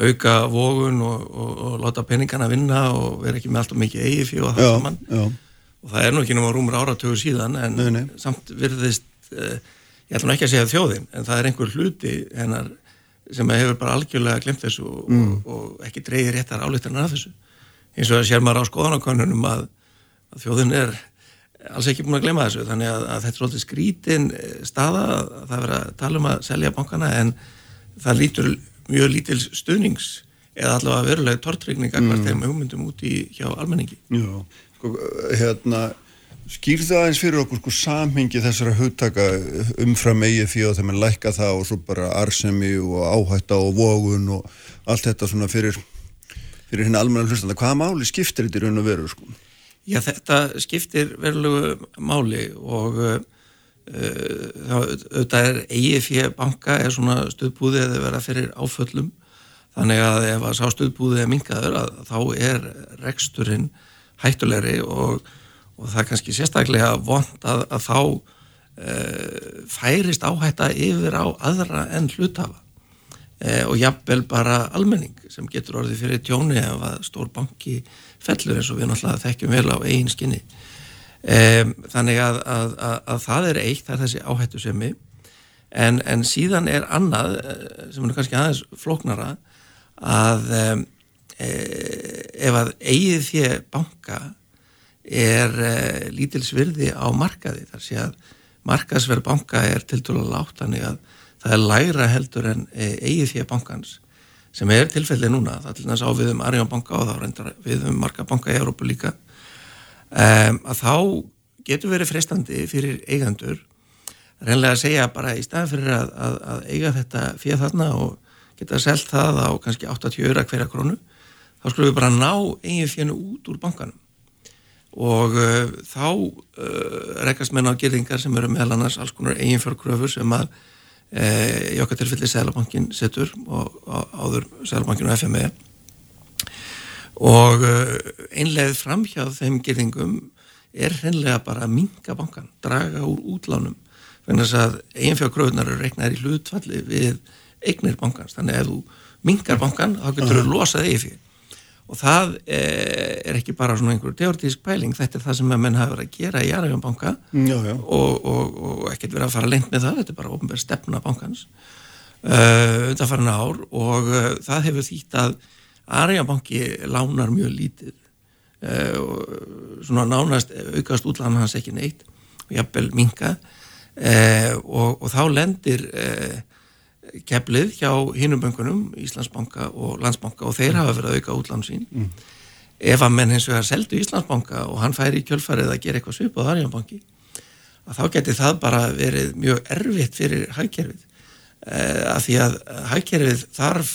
auka vogun og, og, og láta peningana vinna og vera ekki með allt og mikið eigi fyrir og það já, saman já. og það er nú ekki náma rúmur áratögu síðan en nei, nei. samt virðist eh, ég ætlum ekki að segja þjóðin en það er einhver hluti hennar sem hefur bara algjörlega glemt þessu og, mm. og ekki dreyðir réttar álíktarnar af þessu eins og það sér maður á skoðanakonunum að, að þjóðin er alls ekki búin að glemja þessu þannig að, að þetta er svolítið skrítin eh, staða að það verða að tala um að selja bankana en það lítur mjög lítil stuðnings eða allavega verulega tortrykninga mm. hvert þeim hugmyndum út í hjá almenningi Já, sko, hérna skýr það eins fyrir okkur sko samhengi þessara hugtaka umfram eigið fyrir þegar mann lækka það og svo bara arsemi og áhætta og vogun og allt þetta svona fyrir fyrir henni almenna hlustanda, hvaða máli skiptir þetta í raun og veru sko? Já, þetta skiptir verulegu máli og uh, þetta er eigið fyrir banka er svona stuðbúðið að vera fyrir áföllum þannig að ef að sá stuðbúðið er mingaður að þá er reksturinn hættulegri og, og það er kannski sérstaklega vond að, að þá uh, færist áhætta yfir á aðra en hlutafa uh, og jafnvel bara almenning sem getur orðið fyrir tjóni ef að stór banki fellur eins og við náttúrulega þekkjum vel á eigin skinni. Um, þannig að, að, að, að það er eitt, það er þessi áhættu semi en, en síðan er annað eh, sem er kannski aðeins flóknara að e, ef að eigið því banka er e, lítilsvirði á markaði þar sé að markaðsverð banka er til dælu látt þannig að það er læra heldur en e, eigið því bankans sem er tilfellið núna, það er til næst á við um Arjónbanka og þá reyndar við um marga banka í Európa líka. Um, að þá getur verið freistandi fyrir eigandur reynlega að segja bara í staðan fyrir að, að, að eiga þetta fyrir þarna og geta selgt það á kannski 80 öra hverja krónu þá skulum við bara ná eigin fjönu út úr bankanum. Og uh, þá uh, rekast menna á gerðingar sem eru meðal annars alls konar eigin fjárkröfur sem að í okkar tilfelli Sælabankin setur og áður Sælabankin og FME og eh, einlega framhjáð þeim gerðingum er hreinlega bara að minga bankan, draga úr útlánum þannig að eiginfjárkröðunar eru reiknar í hlutfalli við eignir bankans, þannig að ef þú mingar bankan þá getur þú losað eigið fyrir og það eh, er ekki bara svona einhver teoretísk pæling, þetta er það sem að menn hafa verið að gera í Arjónbanka og, og, og ekkert verið að fara lengt með það, þetta er bara ofnbæri stefna bankans uh, undanfarnar ár. Og uh, það hefur þýtt að Arjónbanki lánar mjög lítið uh, og svona nánast aukast útláðan hans ekki neitt og jafnvel minga og, og þá lendir keflið hjá hinnum böngunum, Íslandsbanka og Landsbanka og þeir hafa verið að auka útlán sín. Mm. ef að menn hins vegar seldu Íslandsbanka og hann færi í kjölfarið að gera eitthvað svip á Arjónbanki að þá geti það bara verið mjög erfitt fyrir hægkerfið eh, að því að hægkerfið þarf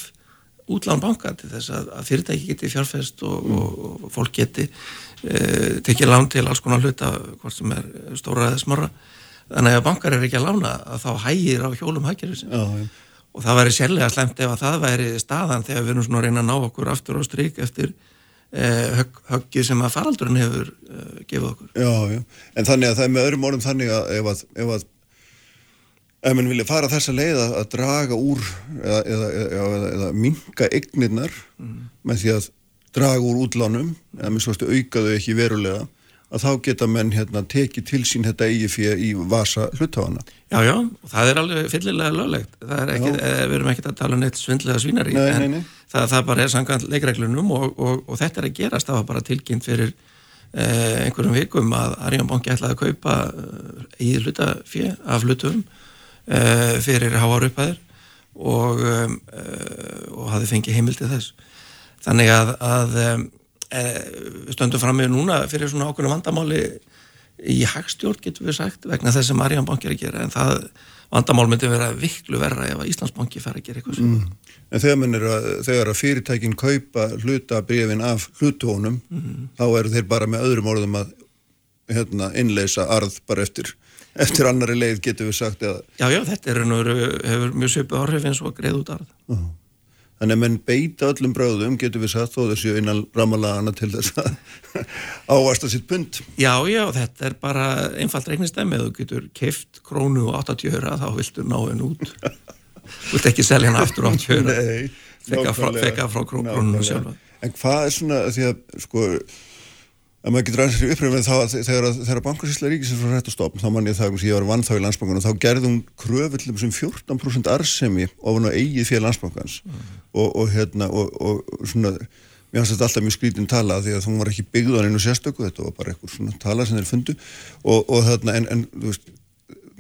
útlán banka til þess að, að fyrirtæki geti fjárfest og, mm. og, og fólk geti eh, tekið lán til alls konar hluta hvort sem er stóra eða smorra þannig að bankar er ekki að lána að þá hægir á hjólum hægkerfið og það væri sérlega slemt ef að það væri staðan þegar við erum svona að reyna að ná okkur aftur á stryk eftir eh, högg, höggið sem að faraldurinn hefur eh, gefið okkur. Já, já, en þannig að það er með öðrum orðum þannig að ef að, ef að ef mann vilja fara þessa leið að, að draga úr eða, eða, eða, eða minga eignirnar mm. með því að draga úr útlánum eða svostu aukaðu ekki verulega að þá geta menn hérna tekið til sín þetta eigi fyrir í vasa hlutáðana. Já, já, það er alveg fyllilega löglegt. Það er ekki, eh, við erum ekki að tala um neitt svindlega svínari, nei, en nei, nei. Það, það bara er sangant leikreglunum og, og, og þetta er að gerast, það var bara tilkynnt fyrir eh, einhverjum vikum að Arjón Banki ætlaði að kaupa eh, í hlutafið af hlutum eh, fyrir háar upphæðir og, eh, og hafi fengið heimildið þess. Þannig að, að um, við stöndum fram með núna fyrir svona ákveðinu vandamáli í hagstjórn getur við sagt vegna þess að Marjan banki er að gera en það vandamál myndi vera viklu verra ef að Íslandsbanki fær að gera eitthvað mm. En þegar, að, þegar að fyrirtækin kaupa hlutabrifin af hlutónum mm. þá eru þeir bara með öðrum orðum að hérna, innleisa arð bara eftir, eftir annari leið getur við sagt eða... Já, já, þetta er, hefur mjög söpu áhrif eins og greið út arð uh -huh. Þannig að menn beita öllum bröðum, getur við sagt, þó þessu innan ramalagana til þess að ávasta sitt pund. Já, já, þetta er bara einfalt reiknistæmi. Þú getur keift krónu og 80 höra, þá viltu ná henn út. Þú vilt ekki selja henn aftur 80 höra. Nei. Fekka frá krónunum sjálfa. En hvað er svona, því að, sko, að maður getur aðeins uppröfum þegar, þegar bankarsýsla ríkisins var hægt að stopna þá mann ég það ég var vann þá í landsbankan og þá gerðum kröfullum sem 14% arsemi ofan á eigið fyrir landsbankans. Mm. og, og hérna og, og svona mér finnst þetta alltaf mjög skrítin tala því að þú var ekki byggðan einu sérstöku þetta var bara eitthvað svona tala sem þeir fundu. Og, og þarna en, en þú veist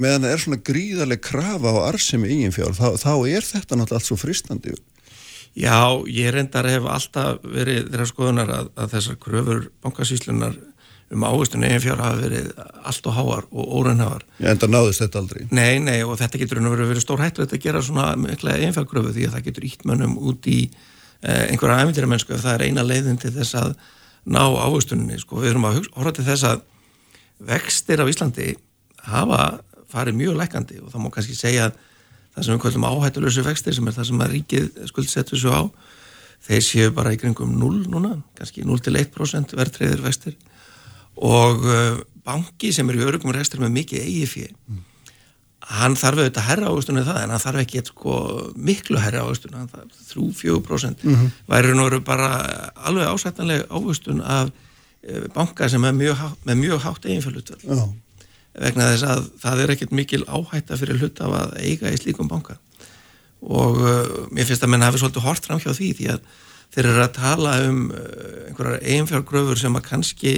meðan það er svona gríðarlega krafa á arsemi eigin fjár þá, þá er þetta náttúrulega allt svo fristandi Já, ég reyndar hef alltaf verið þeirra skoðunar að, að þessar kröfur bankasýslunar um áherstunni eigin fjár hafa verið allt og háar og óreinhafar. Já, en það náðist þetta aldrei. Nei, nei, og þetta getur verið, verið stór hættu að gera svona mikla eigin fjárkröfu því að það getur ítt mönnum út í eh, einhverja æfindir mennsku ef það er eina leiðin til þess að ná áherstunni. Sko, við erum að horfa til þess að vextir á Íslandi hafa farið mjög lekkandi og það má kannski segja að það sem við kallum áhættulösu vextir sem er það sem að ríkið skuldsettu svo á þeir séu bara í kringum 0 núna, kannski 0-1% verðtriðir vextir og uh, banki sem er í örugum rekstur með mikið eigi fyrir mm. hann þarf auðvitað að herra águstunni það en hann þarf ekki sko, miklu herra águstunni hann þarf 3-4% mm -hmm. væri nú bara alveg ásættanlega águstun af uh, banka sem er mjög, með mjög hátt eiginfjöldutvel vegna þess að það er ekkert mikil áhætta fyrir hlut af að eiga í slíkum banka. Og uh, mér finnst að menn hafi svolítið hort fram hjá því því að þeir eru að tala um uh, einhverjar eiginfjárgröfur sem að kannski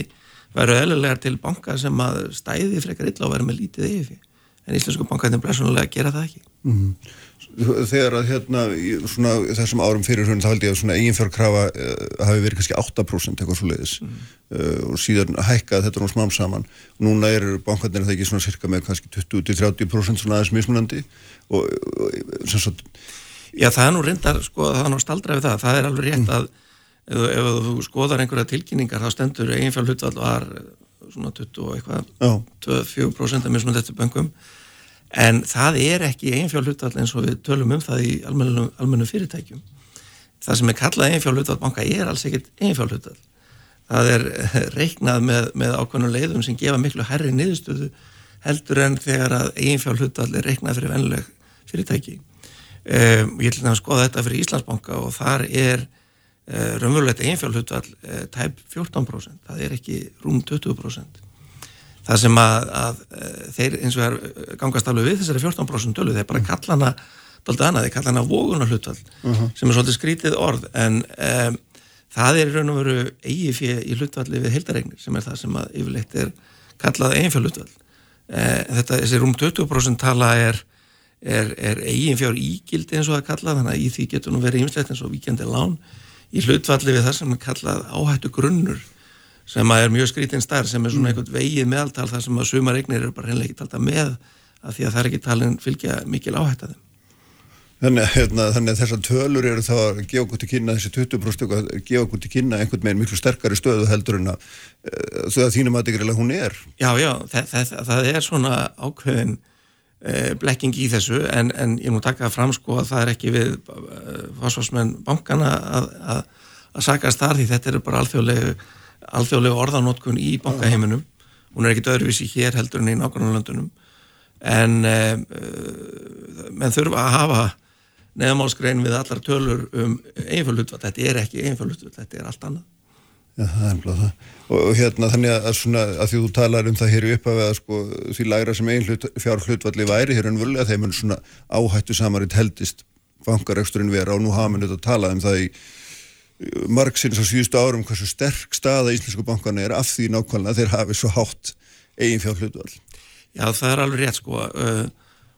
veru eðlulegar til banka sem að stæði frekar illa og veru með lítið eigi en íslensku bankaðin blessunulega gera það ekki. Mm -hmm þegar að hérna svona, þessum árum fyrir hún þá held ég að svona eiginfjárkrafa uh, hafi verið kannski 8% eitthvað svo leiðis mm. uh, og síðan hækkað þetta nú smám saman. Núna er bankarnir það ekki svona cirka með kannski 20-30% svona aðeins mismunandi. Og, og sem svo Já það er nú reyndar sko það er nú staldra við það, það er alveg rétt mm. að ef, ef þú skoðar einhverja tilkynningar þá stendur eiginfjár hlutvall var svona 20 og eitthvað 24% af mismunandi eftir böngum en það er ekki eiginfjárhlutall eins og við tölum um það í almennu, fyrirtækjum. Það sem er kallað eiginfjárhlutall banka er alls ekkert eiginfjárhlutall það er reiknað með, með ákveðnum leiðum sem gefa miklu herri niðurstöðu heldur en þegar að eiginfjárhlutall er reiknað fyrir vennileg fyrirtæki. Um, ég ætlum að skoða þetta fyrir Íslandsbanka og þar er uh, raunverulegt einfjálhutvall uh, tæp 14%, það er ekki rúm 20%. Það sem að, að uh, þeir eins og er gangast alveg við þessari 14% dölu, þeir bara kalla hana doldið annað, þeir kalla hana vógunarhutvall -huh. sem er svolítið skrítið orð. En um, það er raun og veru eigi fyrir í hlutvalli við heildaregnir sem er það sem að yfirleitt er kallað eiginfjárlutvall. Þetta, þessi rúm 20% tala er er, er eiginfjár ígildi eins og það kallað, þannig að í því getur nú verið ýmislegt eins og víkjandi lán í hlutvalli við það sem er kallað áhættu grunnur sem að er mjög skrítinn starf sem er svona mm. einhvern vegið meðaltal þar sem að sumar eignir eru bara reynlega ekki talta með að því að það er ekki talin fylgja mikil áhættaðum. Þannig, hérna, þannig að þessar tölur eru þá að gefa okkur til kynna þessi 20% að gefa okkur til kynna einhvern veginn miklu sterkari stöðu heldur en að uh, þau að þínum að þetta hún er. Já, já, það, það, það er svona ákveðin Eh, blekking í þessu en, en ég nú taka fram sko að það er ekki við eh, fásvarsmenn bankana að, að, að sakast þar því þetta er bara alþjóðlegu, alþjóðlegu orðanótkun í bankaheiminum. Hún er ekkit öðruvísi hér heldur en í nákvæmlandunum en e, menn þurfa að hafa neðamálskrein við allar tölur um einfjöldutvall, þetta er ekki einfjöldutvall, þetta er allt annað. Já, það er umlað það. Og, og hérna þannig að, svona, að því þú talar um það hér upp af að sko, því lægra sem einn fjár hlutvalli væri hér en völu að þeim er svona áhættu samaritt heldist bankareksturinn vera og nú hafa þetta að tala um það í margsins á síðustu árum hversu sterk staða íslensku bankana er af því nákvæmlega þeir hafi svo hátt eigin fjár hlutvall. Já það er alveg rétt sko uh,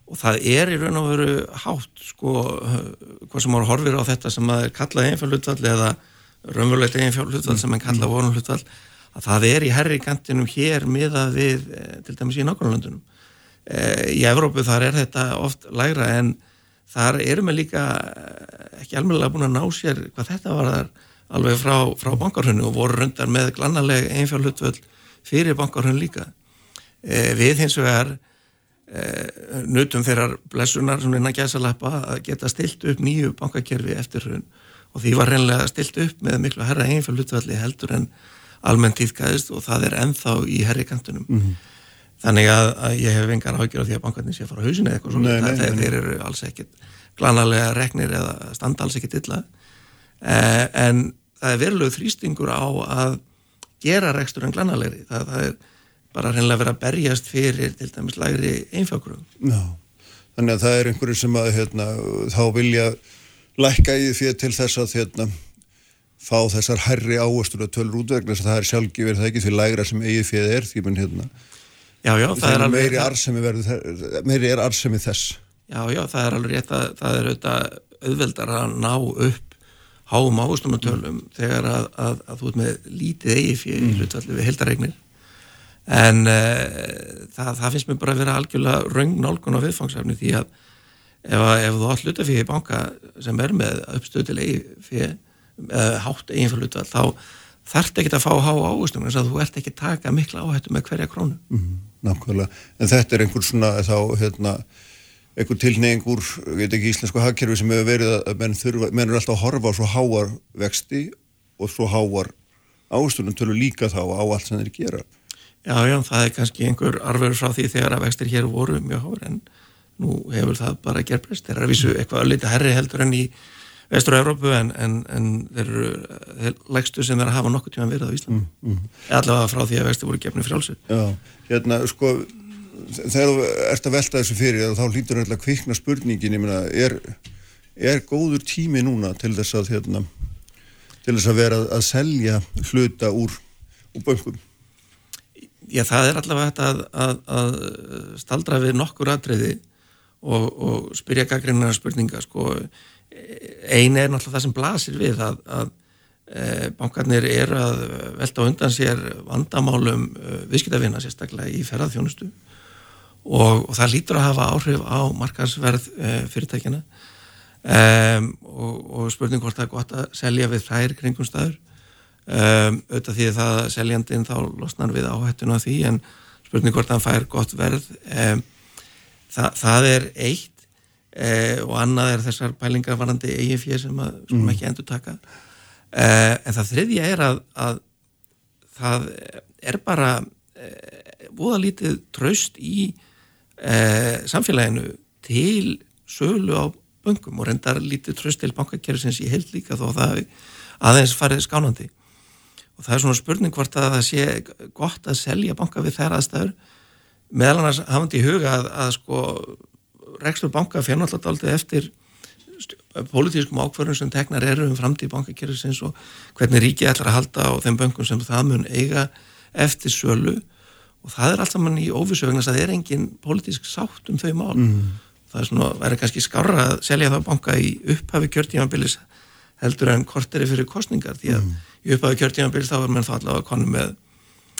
og það er í raun og veru hátt sko uh, hvað sem ára horfir á þetta sem að kalla eigin fjár hlutvall eða raunverulegt eigin fjárhlutvall sem mann kalla vorunhlutvall að það er í herri kantinum hér miðað við eh, til dæmis í nákvæmlandunum eh, í Evrópu þar er þetta oft lægra en þar erum við líka eh, ekki alveg búin að ná sér hvað þetta var þar alveg frá, frá bankarhönnu og voru rundar með glannaleg eigin fjárhlutvall fyrir bankarhönnu líka. Við hins vegar nutum þeirrar blessunar sem vinna gæsalappa að geta stilt upp nýju bankakerfi eftir hrun. Og því var reynlega stilt upp með miklu herra einfjölutvalli heldur en almennt týðgæðist og það er enþá í herrikantunum mm -hmm. Þannig að, að ég hef engar ágjör á því að bankarnir sé að fara á hausinu eða eitthvað svona, nei, nei, nei, þeir eru alls ekkit glanalega reknir eða standa alls ekkit illa. Eh, en það er verulegu þrýstingur á að gera rekstur en glanalegri. Það, það er bara reynlega verið að berjast fyrir til dæmis lægri einfjögrum Já, þannig að það er einhverju sem að hérna, þá vilja lækka í því til þess að hérna, fá þessar herri áherslu að tölur útvegna þess að það er sjálfgifir það ekki því lægra sem eigið fyrir er því mann hérna já, já, það er alveg meiri arsemi, verður, meiri er arsemi þess Já, já, það er alveg rétt að það er auðvitað auðveldar að ná upp háum áherslunatölum mm. þegar að, að, að þú ert með lítið eigið fyrir mm. hlutvalli við heldaregnir en uh, það, það finnst mér bara að vera algjörlega raung nálgun á viðfangsefni því að ef, ef þú átt hlutafíði í banka sem er með uppstöðilegi fyrir hátt eiginfjörlutvall þá þarf ekki að fá há águstum eins að þú ert ekki taka mikla áhættu með hverja krónu. Mm Nákvæmlega, en þetta er einhver svona þá hérna einhver tilneying úr, ég veit ekki, íslensku hagkerfi sem hefur verið að menn, þurfa, menn er alltaf að horfa á svo háar vexti og svo háar ástunum tölur líka þá á allt sem þeir gera. Já, já, það er kannski einhver arfur frá því þegar að vextir hér voru mjög háar en nú hefur það bara gerbreyst. Þeir eru að vísu eitthvað að lita herri heldur enn í vestur og Európu en, en, en þeir eru legstu sem að hafa nokkuð tíma verið á Íslandi. Mm, mm. allavega frá því að vexti voru gefni frálsir Já, hérna sko þegar þú ert að velta þessu fyrir þá hlýtur alltaf kvikna spurningin ég meina, er, er góður tími núna til þess að hérna, til þess að vera að selja hluta úr, úr böngum Já, það er allavega þetta að, að, að staldra við nokkur atriði og, og spyrja gaggrinnar spurninga sko, eina er náttúrulega það sem blasir við að, að e, bankarnir er að velta undan sér vandamálum e, viðskiptavina sérstaklega í ferðarþjónustu og, og það lítur að hafa áhrif á markarsverð e, fyrirtækina og, og spurning hvort það er gott að selja við þær kringum staður. Auðvitað því að það seljandin þá losnar við áhættuna því en spurning hvort það fær gott verð og Þa, það er eitt eh, og annað er þessar pælingar varandi EIF sem að mm. ekki endur taka eh, en það þriðja er að, að það er bara eh, búða lítið traust í eh, samfélaginu til sölu á böngum og reyndar lítið traust til bankakerfisins. Í held líka þó það aðeins farið skánandi. Og það er svona spurning hvort að það sé gott að selja banka við þær aðstæður. Meðal annars hafandi í huga að, að sko rekstur banka fyrir náttúrulega aldrei eftir politískum ákvarðum sem teknar eru um framtíð bankakerfisins og hvernig ríkið ætlar að halda á þeim bönkum sem það mun eiga eftir sölu og það er alltaf mann í óvissu það er engin politísk sátt um þau mál mm. það er svona, verður kannski skára að selja það banka í upphafi kjörtímanbilis heldur en korteri fyrir kostningar því að mm. í upphafi kjörtímanbilis þá er mann þá allavega konu með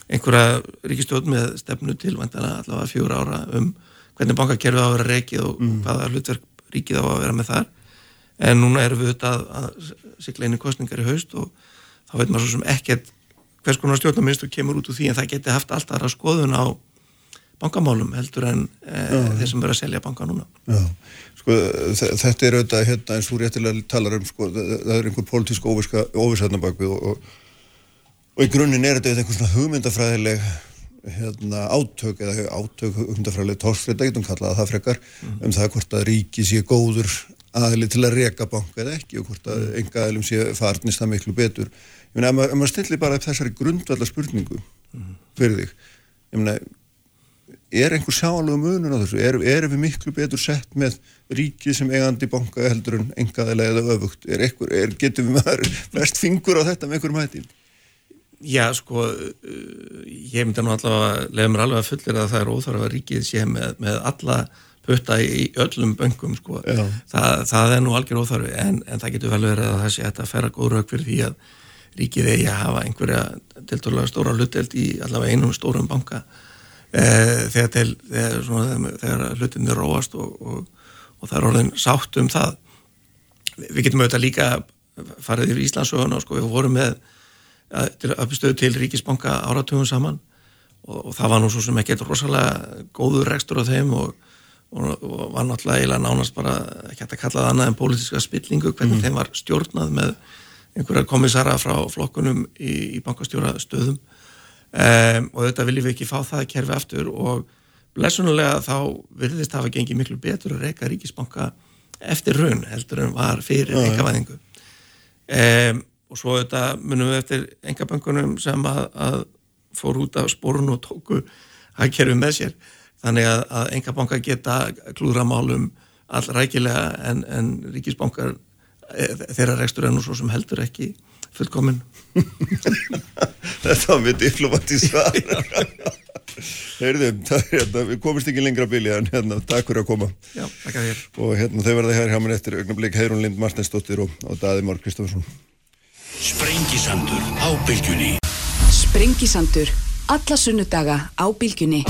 einhverja ríkistjóð með stefnu til allavega fjóra ára um hvernig bankakerfið á að vera reikið og mm. hvaða hlutverk ríkið á að vera með þar. En núna erum við auðvitað að sigla einu kostningar í haust og þá veit maður svo sem ekkert hvers konar stjórnarministur kemur út úr því en það geti haft alltaf aðra skoðun á bankamálum heldur en e, þeir sem verður að selja banka núna. Já, sko þetta er auðvitað hérna eins og réttilega talar um sko það er einhver pólitísk óvisatna bakvið og, og, og í grunninn er þetta einhvern svona hugmyndafræðileg hérna átök eða átök hugmyndafræðileg tórsfrið, það getum kallað að það frekar mm. um það hvort að ríki sé góður aðli til að reka banka eða ekki og hvort að mm. enga aðlum sé farnist það miklu betur. Ég meina, ef maður stillir bara upp þessari grundvallar spurningu mm. fyrir þig, ég meina, er einhver sjáalögum munur á þessu? Er, er við miklu betur sett með ríkið sem eigandi banka heldur en enga aðlega eða öfugt? Er einhver, er, getur við maður verst fingur á þetta með einhverjum hættin? Já, sko, uh, ég myndi nú allavega, leiður mér alveg að fullir að það er óþarf að ríkið sé með, með alla putta í öllum böngum sko. það, það er nú algjör óþarfi en, en það getur vel verið að það sé að færa góð rauk fyrir því að ríkið eigi að hafa einhverja tilturlega stóra hluteld í allavega einum stórum banka e, þegar, til, þegar, svona, þegar hlutinni róast og, og, og það er orðin sátt um það við getum auðvitað líka farið yfir Íslandsögun og sko, við vorum með uppstöðu til ríkisbanka áratugum saman og, og það var nú svo sem ekkert rosalega góður rekstur á þeim og og, og var náttúrulega nánast bara ekki hægt að kalla það annað en pólitíska spillingu hvernig mm. þeim var stjórnað með einhverjar komissara frá flokkunum í, í bankastjóra stöðum um, og þetta viljum við ekki fá það kerfi aftur og lesunulega þá virðist það að gengi miklu betur að reyka ríkisbanka eftir raun heldur en var fyrir ja, engavæðingu um, og svo þetta munum við eftir engabankunum sem að, að fór út af spórun og tóku að kerfi með sér. Þannig að, að enga banka geta klúðra málum allrækilega en, en ríkisbankar e, þeirra rekstur er nú svo sem heldur ekki fullkominn. Þetta var mitt diplomatí svar. Heyrðu, hérna, við komist ekki lengra bíli en hérna, takk fyrir að koma. Já, og hérna, þau verða hér hjá mér eftir augnablik Heirun Lind Martinsdóttir og, og Daði Mórk Kristoffersson Sprengisandur á bylgjunni. Sprengisandur alla sunnudaga á bylgjunni.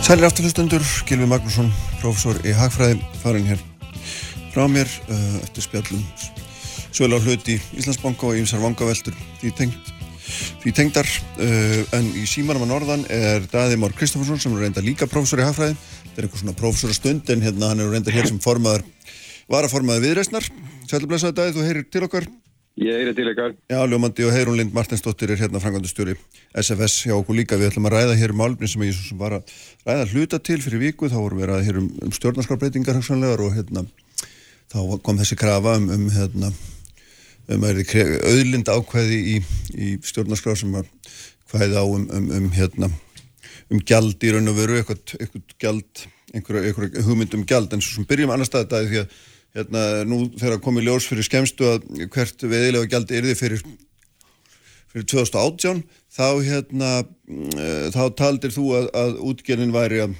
Sælir afturlustundur, Gilvi Magnússon, profesor í Hagfræði, farin hér frá mér uh, eftir spjallum sögulega hluti Íslandsbanka og ímsar vangaveltur því, tengd, því tengdar uh, en í símanum að norðan er Daði Mór Kristoffersson sem er reynda líka profesor í Hagfræði þetta er eitthvað svona profesorastund en hérna hann er reynda hér sem formaður varaformaður viðreysnar Sælir blessaði Daði, þú heyrir til okkar Ég er til ykkar. Já, Ljómandi og Heirún Lind Martinsdóttir er hérna frangandustjóri SFS hjá okkur líka. Við ætlum að ræða hér um álbrin sem ég var að ræða hluta til fyrir viku. Þá vorum við að ræða hér um, um stjórnarskapbreytingar og hérna, þá kom þessi krafa um, um hérna, auðlind ákvæði í, í stjórnarskraf sem var hvaðið á um, um, um hérna, um gjald í raun og veru, eitthvað, eitthvað gjald, einhverja hugmynd um gjald. En svo sem byrjum annar staði því að hérna nú þegar komið ljós fyrir skemstu að hvert veðilega gjaldi er þið fyrir, fyrir 2018 þá hérna uh, þá taldir þú að, að útgernin væri að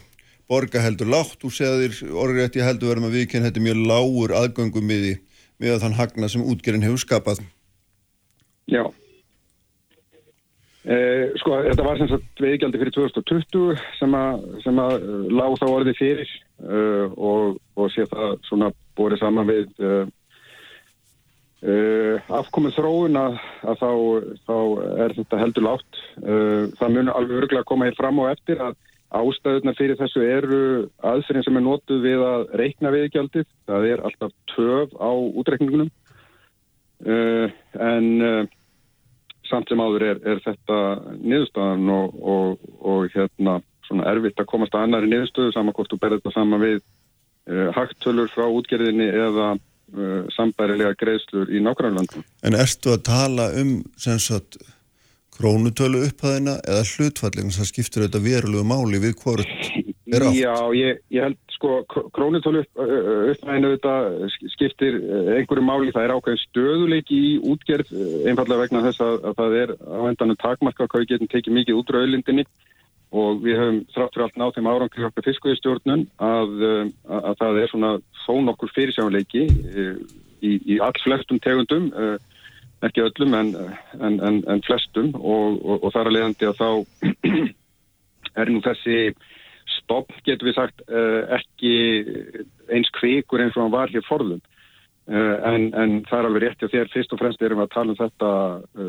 borga heldur lágt. Og segðir orðið rétt ég heldur verðum að viðkynna þetta mjög lágur aðgöngum við, við þann hagna sem útgernin hefur skapað Já Eh, sko, þetta var sem sagt veiðgjaldi fyrir 2020 sem að, sem að uh, lág þá orðið fyrir uh, og, og sé það svona bórið saman við uh, afkomið þróun að, að þá, þá er þetta heldur lágt. Það munur alveg örgulega að koma hér fram á eftir að ástæðuna fyrir þessu eru aðferðin sem er nótuð við að reikna veiðgjaldið. Það er alltaf töf á útreikningunum uh, en uh, samt sem áður er, er þetta niðurstaðan og, og, og hérna svona erfitt að komast að annari niðurstöðu saman hvort þú berði þetta saman við uh, hagtölur frá útgerðinni eða sambærilega greiðslur í nákvæmlandum. En erstu að tala um sem sagt krónutölu upphæðina eða hlutfallin það skiptir þetta verulegu máli við hvort er átt? Já, ég, ég held sko krónutölu upp, upphæðinu þetta skiptir einhverju máli það er ákveðin stöðuleiki í útgerð einfallega vegna þess að, að það er á endanum takmarka hvað við getum tekið mikið út rauðlindinni og við höfum þrátt fyrir allt nátt þeim árangri okkar fiskveðistjórnun að, að, að það er svona þó nokkur fyrirsjáleiki í, í all flestum tegundum ekki öllum en, en, en, en flestum og, og, og þar að leiðandi að þá er nú þessi stopp, getur við sagt, ekki eins kvikur eins og hann var hér forðum. En, en það er alveg rétt og þér fyrst og fremst erum við að tala um þetta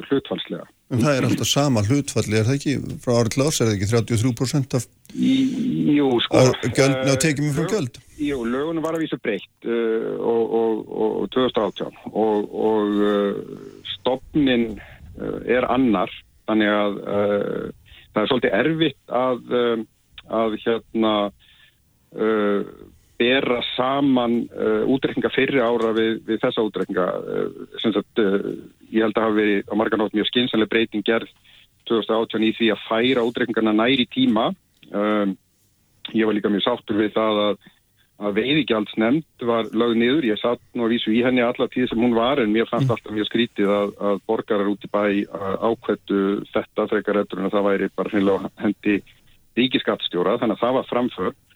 hlutfallslega. En það er alltaf sama hlutfalli, er það ekki? Frá árið til árs er það ekki 33% af Jú, sko. Göldna og tekjum frá göld? Jú, lögunum var að vísa breytt uh, og, og, og 2018 og, og uh, stopnin uh, er annar, þannig að það er svolítið erfitt að, að hérna bera saman uh, útrekninga fyrri ára við, við þessa útrekninga uh, sagt, uh, ég held að hafa verið á marganótt mjög skynsannlega breyting gerð 2018 í því að færa útrekningarna næri tíma. Ég var líka mjög sáttur við það að, að veiðigjaldsnemnd var lögð niður, ég satt nú að vísu í henni alla tíð sem hún var en mér fannst alltaf mjög skrítið að, að borgarar út í bæ ákvættu þetta frekar eftir en það væri bara hreinlega hendi ríkiskattstjóra þannig að það var framför. Uh,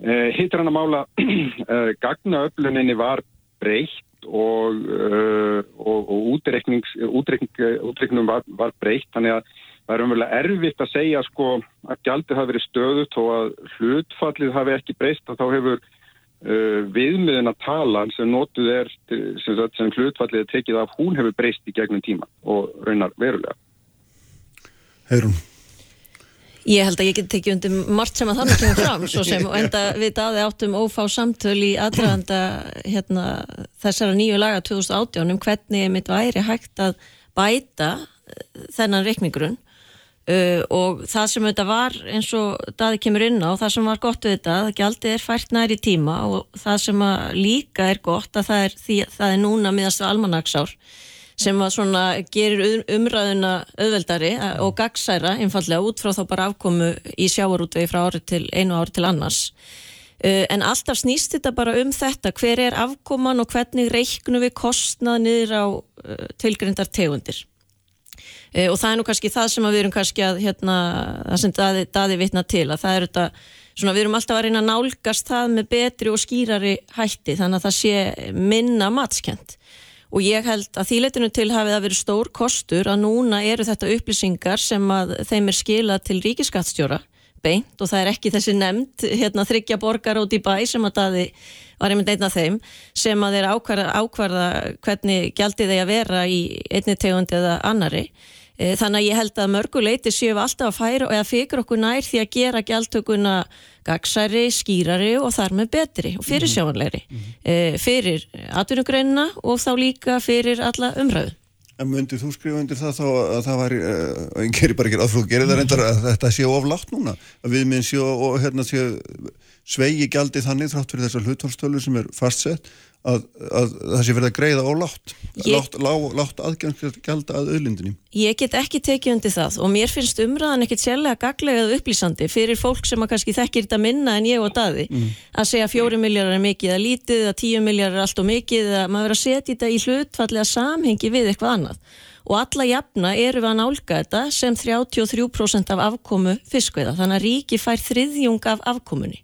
hittir hann að mála uh, gagnaöfluninni var breytt og, uh, og, og útreiknum var, var breytt. Þannig að það er umverulega erfitt að segja sko að gjaldið hafi verið stöðut og að hlutfallið hafi ekki breyst og þá hefur viðmiðin að tala sem notuð er sem, sem hlutfallið er tekið af hún hefur breyst í gegnum tíma og raunar verulega. Heyrún Ég held að ég get tekið undir margt sem að þannig kemur fram svo sem enda við daði áttum ófá samtöl í aðræðanda hérna, þessara nýju laga 2018 um hvernig mitt væri hægt að bæta þennan reikningrun uh, og það sem þetta var eins og daði kemur inn á það sem var gott við þetta, það gældi er fært næri tíma og það sem líka er gott að það er, því, það er núna miðast á almanagsár sem að svona gerir umræðuna auðveldari og gagsæra einfallega út frá þá bara afkomu í sjáarútvegi frá ári til einu ári til annars. Uh, en alltaf snýst þetta bara um þetta hver er afkoman og hvernig reiknum við kostnað niður á uh, tilgrindar tegundir? Uh, og það er nú kannski það sem við erum kannski að hérna, það sem daði, daði vitna til að það er þetta svona við erum alltaf að reyna að nálgast það með betri og skýrari hætti þannig að það sé minna matskent og ég held að þýleitinu til hafið að vera stór kostur að núna eru þetta upplýsingar sem að þeim er skilað til ríkiskattstjóra beint og það er ekki þessi nefnd hérna þryggja borgar út í bæ sem að það var einmitt einn af þeim sem að þeir ákvarða, ákvarða hvernig gjaldið þeir að vera í einni tegundi eða annari Eh, þannig að ég held að mörguleiti séu alltaf að færa og að fyrir okkur nær því að gera gjaldtökuna gagsæri, skýrari og þar með betri og fyrir sjáanleiri mm -hmm. fyrir atvinnugreinina og þá líka fyrir alla umræðu. En myndið þú skrifa undir það þá að það var, og eh, ég gerir bara ekki að þú gerir það reyndar að þetta séu oflátt núna, að við minn séu og hérna séu sveigi gjaldi þannig þrátt fyrir þessar hlutvarstölu sem er fastsett að, að það sé verið að greiða og látt, ég, látt, lá, látt aðgjald að auðlindinni. Ég get ekki tekið undir það og mér finnst umræðan ekkit sérlega gaglegað upplýsandi fyrir fólk sem að kannski þekkir þetta minna en ég og daði mm. að segja fjóri miljardar er mikið að lítið, að tíu miljardar er allt og mikið, að maður verið að setja þetta í hlutfallega samhengi við eitthvað annað og alla jafna eru við að nálga þetta sem 33% af afkomu fiskveða, þannig að ríki fær þriðjung af afkomunni.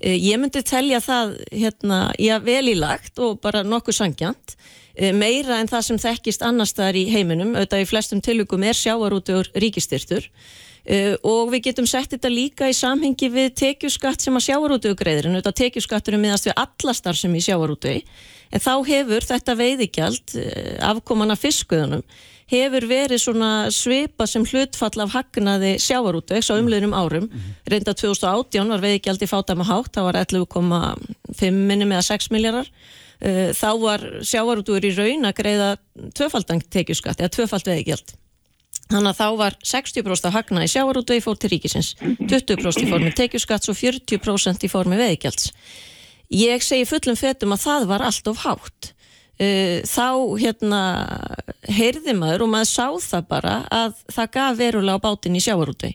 Eh, ég myndi telja það hérna, já, vel í lagt og bara nokkuð sangjant eh, meira en það sem þekkist annar staðar í heiminum, auðvitað í flestum tilvíkum er sjáarútur ríkistyrtur uh, og við getum sett þetta líka í samhengi við tekjuskatt sem að sjáarútu greiður, en auðvitað tekjuskattur er miðast við alla starfsum í sjáarútu en þá hefur þetta veiðigjald uh, afkoman af fiskuðunum hefur verið svona svipa sem hlutfall af hagnaði sjávarútvegs á umliðnum árum. Mm -hmm. Reynda 2018 var veiðgjaldi fátama hátt, það var 11,5 minnum eða 6 miljardar. þá var sjávarútugur í raun að greiða tvöfaldan tekjuskatt eða tvöfald veðigjald. Þannig að þá var 60% af hagna í sjávarútugi fór til ríkisins, 20% í formi tekjuskatts og 40% í formi veðigjalds. Ég segi fullum fetum að það var allt of hátt. Uh, þá hérna heyrði maður og maður sá það bara að það gaf verulega á bátinn í sjávarútugi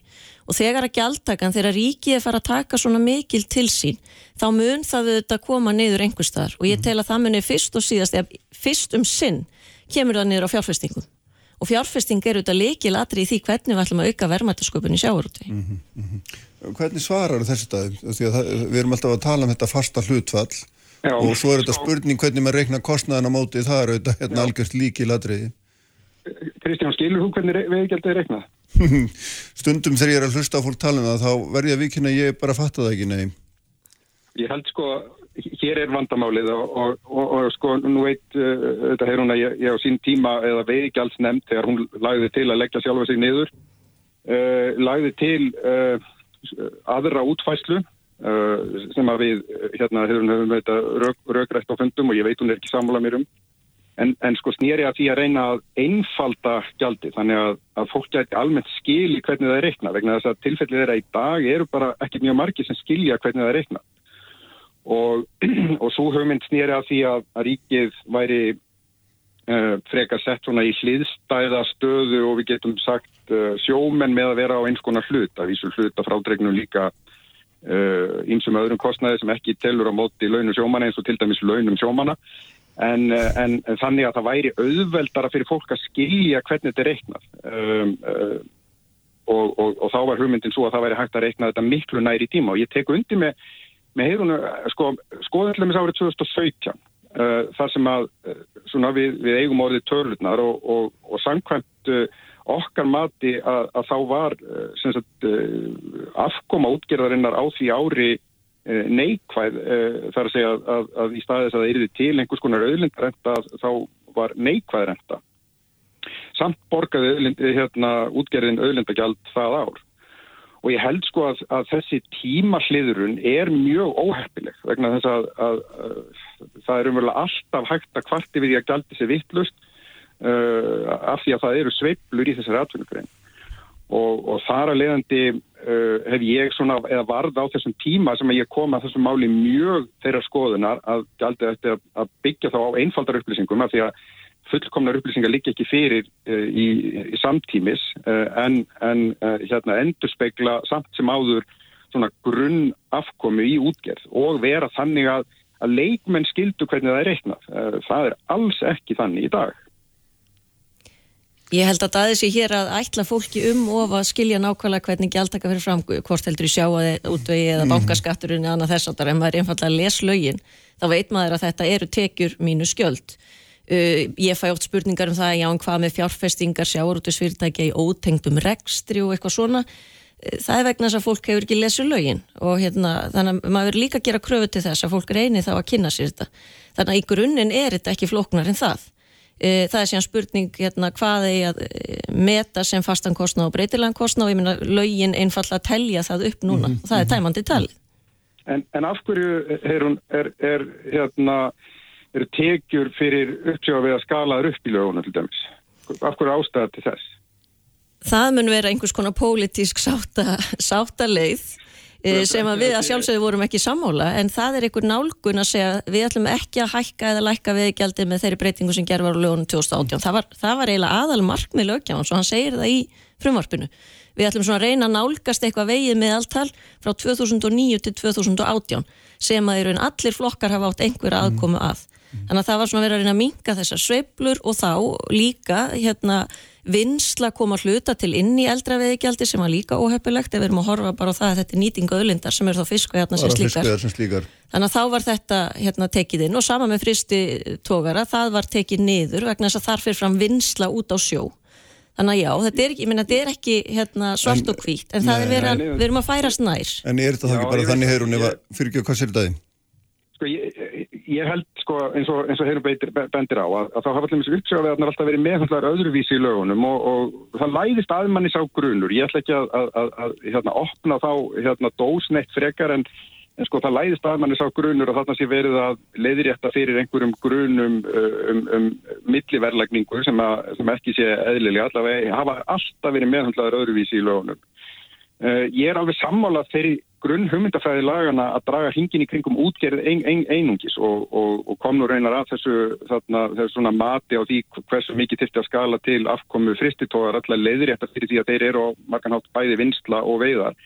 og þegar að gjaldtakan þegar ríkið er fara að taka svona mikil til sín þá mun það auðvitað koma niður einhver staðar. Og ég tel að það muni fyrst og síðast eða fyrst um sinn kemur það niður á fjárfestingum. Og fjárfesting er auðvitað líkil aðri í því hvernig við ætlum að auka verðmættasköpun í sjáurúti mm -hmm, mm -hmm. Hvernig svarar þessi dag? Við erum alltaf að tala um þetta fasta hlutfall Já, og svo er þetta spurning hvernig maður reikna kostnaðan á móti það er auðvitað hérna algjört líkil aðriði Kristján, skilur þú hvernig veðgjaldið er reiknað? Stundum þegar ég er að hlusta á fólk tala um það þá verði að vikina ég bara fatta það ekki, nei. Ég held sko, hér er vandamálið og, og, og, og sko, nú veit, uh, þetta er hún að ég, ég á sín tíma eða veðgjaldsnefnd þegar hún lagði til að leggja sjálfa sig niður, uh, lagði til uh, aðra útfæslu sem að við, hérna, hefum við þetta röggrætt á fundum og ég veit hún er ekki samfóla mér um. En, en sko snýri að því að reyna að einfalda gjaldi þannig að, að fólk gæti almennt skilji hvernig það er reikna vegna þess að tilfellið þeirra í dag eru bara ekki mjög margi sem skilja hvernig það er reikna og, og svo hugmynd snýri að því að, að ríkið væri uh, frekar sett svona í hliðstæða stöðu og við getum sagt uh, sjómenn með að vera á eins konar hlut að vísu hlut að frádregnum líka einsum uh, öðrum kostnæði sem ekki telur á móti launum sjómanna eins og til dæmis launum sjómanna. En, eh, en, en þannig að það væri auðveldara fyrir fólk að skilja hvernig þetta er reiknað. Um, uh, og, og, og þá var hugmyndin svo að það væri hægt að reikna þetta miklu næri tíma. Og ég tek undir með, með heyrunu, sko, skoðanlega árið 2017 uh, þar sem að svona, við, við eigum orðið törlutnar og, og samkvæmt uh, okkar mati að, að þá var sagt, afkoma útgerðarinnar á því ári Eh, neikvæð eh, þar að segja að, að, í staðis að það erði til einhvers konar auðlindarenta þá var neikvæð renta. Samt borgaði auðlind, eh, hérna, útgerðin auðlindagjald það ár. Og ég held sko að, að þessi tímasliðurun er mjög óheppileg vegna þess að það er umverulega alltaf hægt að kvarti við því að gjaldi sér vittlust af því að það eru sveiblur í þessari atvinnugrein og, og þar að leiðandi uh, hef ég svona, eða varð á þessum tíma sem ég kom að þessum máli mjög þeirra skoðunar að að byggja þá á einfaldar upplýsingum af því að fullkomnar upplýsingar líka ekki fyrir uh, í, í samtímis uh, en, en uh, hérna endur speikla samt sem áður grunn afkomi í útgerð og vera þannig að, að leikmenn skildu hvernig það er reiknað. Það er alls ekki þannig í dag. Ég held að það er sér hér að ætla fólki um og að skilja nákvæmlega hvernig gjaldtaka fyrir fram, hvort heldur í sjáaði útvegi eða mhm. bankaskatturinn eða annað þess að það er maður einfallega að les lögin, þá veit maður að þetta eru tekjur mínu skjöld. Uh, ég fæ ótt spurningar um það, já en hvað með fjárfestingar, sjáurútusfyrirtækja í ótengdum rekstri og eitthvað svona. Uh, það er vegna þess að fólk hefur ekki lesið lögin og hérna, þannig að maður líka gera kröfu til þess að fólk reyni þá að kynna sér þetta. Þannig að í grunninn er þetta ekki flóknar en það. Eh, það er síðan spurning hérna, hvað er að eh, meta sem fastankostna og breytilegankostna og ég minna lögin einfalla að telja það upp núna mm -hmm. það er tæmandi tali En, en af hverju er, er, er, hérna, er tekjur fyrir uppsjáða við að skalaður upp í löguna til dæmis? Af hverju ástæða til þess? Það mun vera einhvers konar pólitísk sáta, sáta leið Eh, sem að við að sjálfsögðu vorum ekki sammála en það er einhver nálgun að segja við ætlum ekki að hækka eða lækka viðgjaldi með þeirri breytingu sem gerði var á lögunum 2018 það var, það var eiginlega aðal markmið lögjáðan svo hann segir það í frumvarpinu. Við ætlum svona að reyna að nálgast eitthvað vegið með alltal frá 2009 til 2018 sem að í raun allir flokkar hafa átt einhver aðkomu að þannig að það var svona að vera að reyna að minga þessar sveiblur og þá líka hérna vinsla koma hluta til inn í eldra veðigjaldi sem var líka óhefpilegt ef við erum að horfa bara á það að þetta er nýtingu öðlindar sem eru þá fiskveðarna sem, sem slíkar. Þannig að þá var þetta hérna, tekið inn og sama með fristi tógara það var tekið niður vegna þess að þar fyrir fram vinsla út á sjó. Þannig að já, þetta er, minna, þetta er ekki hérna, svart og hvít en það er verið að við erum að færast nær. En er þetta þá ekki bara þannig heyrun ef að fyrir ekki að hvað sér þetta Sko ég, ég held sko eins og, og beitir, bendir á að, að þá hafa allir mjög uppsjáðveðarnar alltaf verið meðhandlar öðruvísi í lögunum og, og það læðist aðmannis á grunur. Ég ætla ekki að, að, að hérna, opna þá hérna, dósneitt frekar en, En sko það læðist að manni sá grunur og þarna sé verið að leiðirétta fyrir einhverjum grunum uh, um, um milliverlagningu sem, sem ekki sé eðlilega allavega hafa alltaf verið meðhandlaður öðruvísi í lögunum. Uh, ég er alveg sammálað þeirri grunn hugmyndafæði lagana að draga hingin í kringum útgerð ein, ein, einungis og, og, og kom nú reynar að þessu, þarna, þessu mati á því hversu mikið þurfti að skala til afkomu fristitóðar allar leiðirétta fyrir því að þeir eru á marganhátt bæði vinsla og veiðar.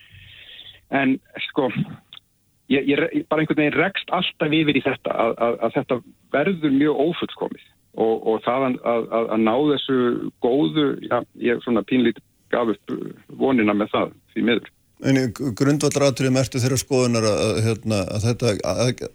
En sko ég, ég bara einhvern veginn rekst alltaf yfir í þetta að, að, að þetta verður mjög ófullskomið og, og það að, að ná þessu góðu, já, ég svona pínlítið gaf upp vonina með það því miður. En grundvallraturinn ertu þeirra skoðunar að, hérna, að þetta,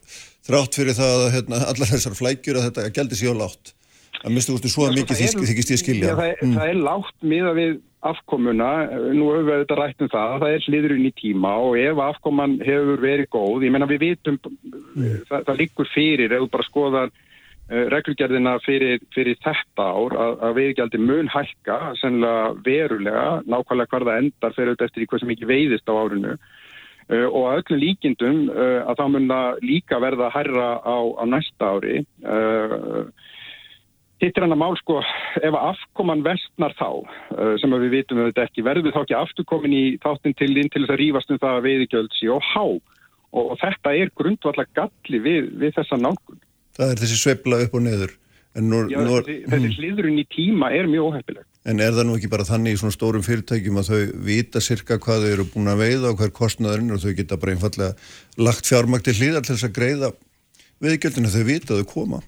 þrátt fyrir það að hérna, allar þessar flækjur að þetta gældi sér látt, að mistu úrstu svo mikið þykist ég skilja. Það, mm. það er látt miða við afkomuna, nú hefur við þetta rætt um það, það er sliðurinn í tíma og ef afkoman hefur verið góð, ég menna við vitum, mm. það, það liggur fyrir, ef þú bara skoðar uh, reglugjörðina fyrir, fyrir þetta ár, að, að viðgjaldi mun hækka, sennilega verulega, nákvæmlega hvar það endar fyrir auðvitað eftir hvað sem ekki veiðist á árinu uh, og að öllum líkindum uh, að það mun að líka verða að herra á, á næsta ári og Hitt er hann að mál sko, ef afkoman vestnar þá, uh, sem við vitum við þetta ekki, verður þá ekki afturkomin í þáttin til inn til þess að rífast um það að veiðigjöld sí og há. Og, og þetta er grundvallar galli við, við þessa nákun. Það er þessi sveibla upp og neður. Nú, Já, nú, þessi, hmm. þessi hliðurinn í tíma er mjög óhefpileg. En er það nú ekki bara þannig í svona stórum fyrirtækjum að þau vita cirka hvað þau eru búin að veiða og hver kostnaðurinn og þau geta bara einfallega lagt fjármakt til hlýðar til þess að greiða veiðgjöldinu þau vita að þau koma?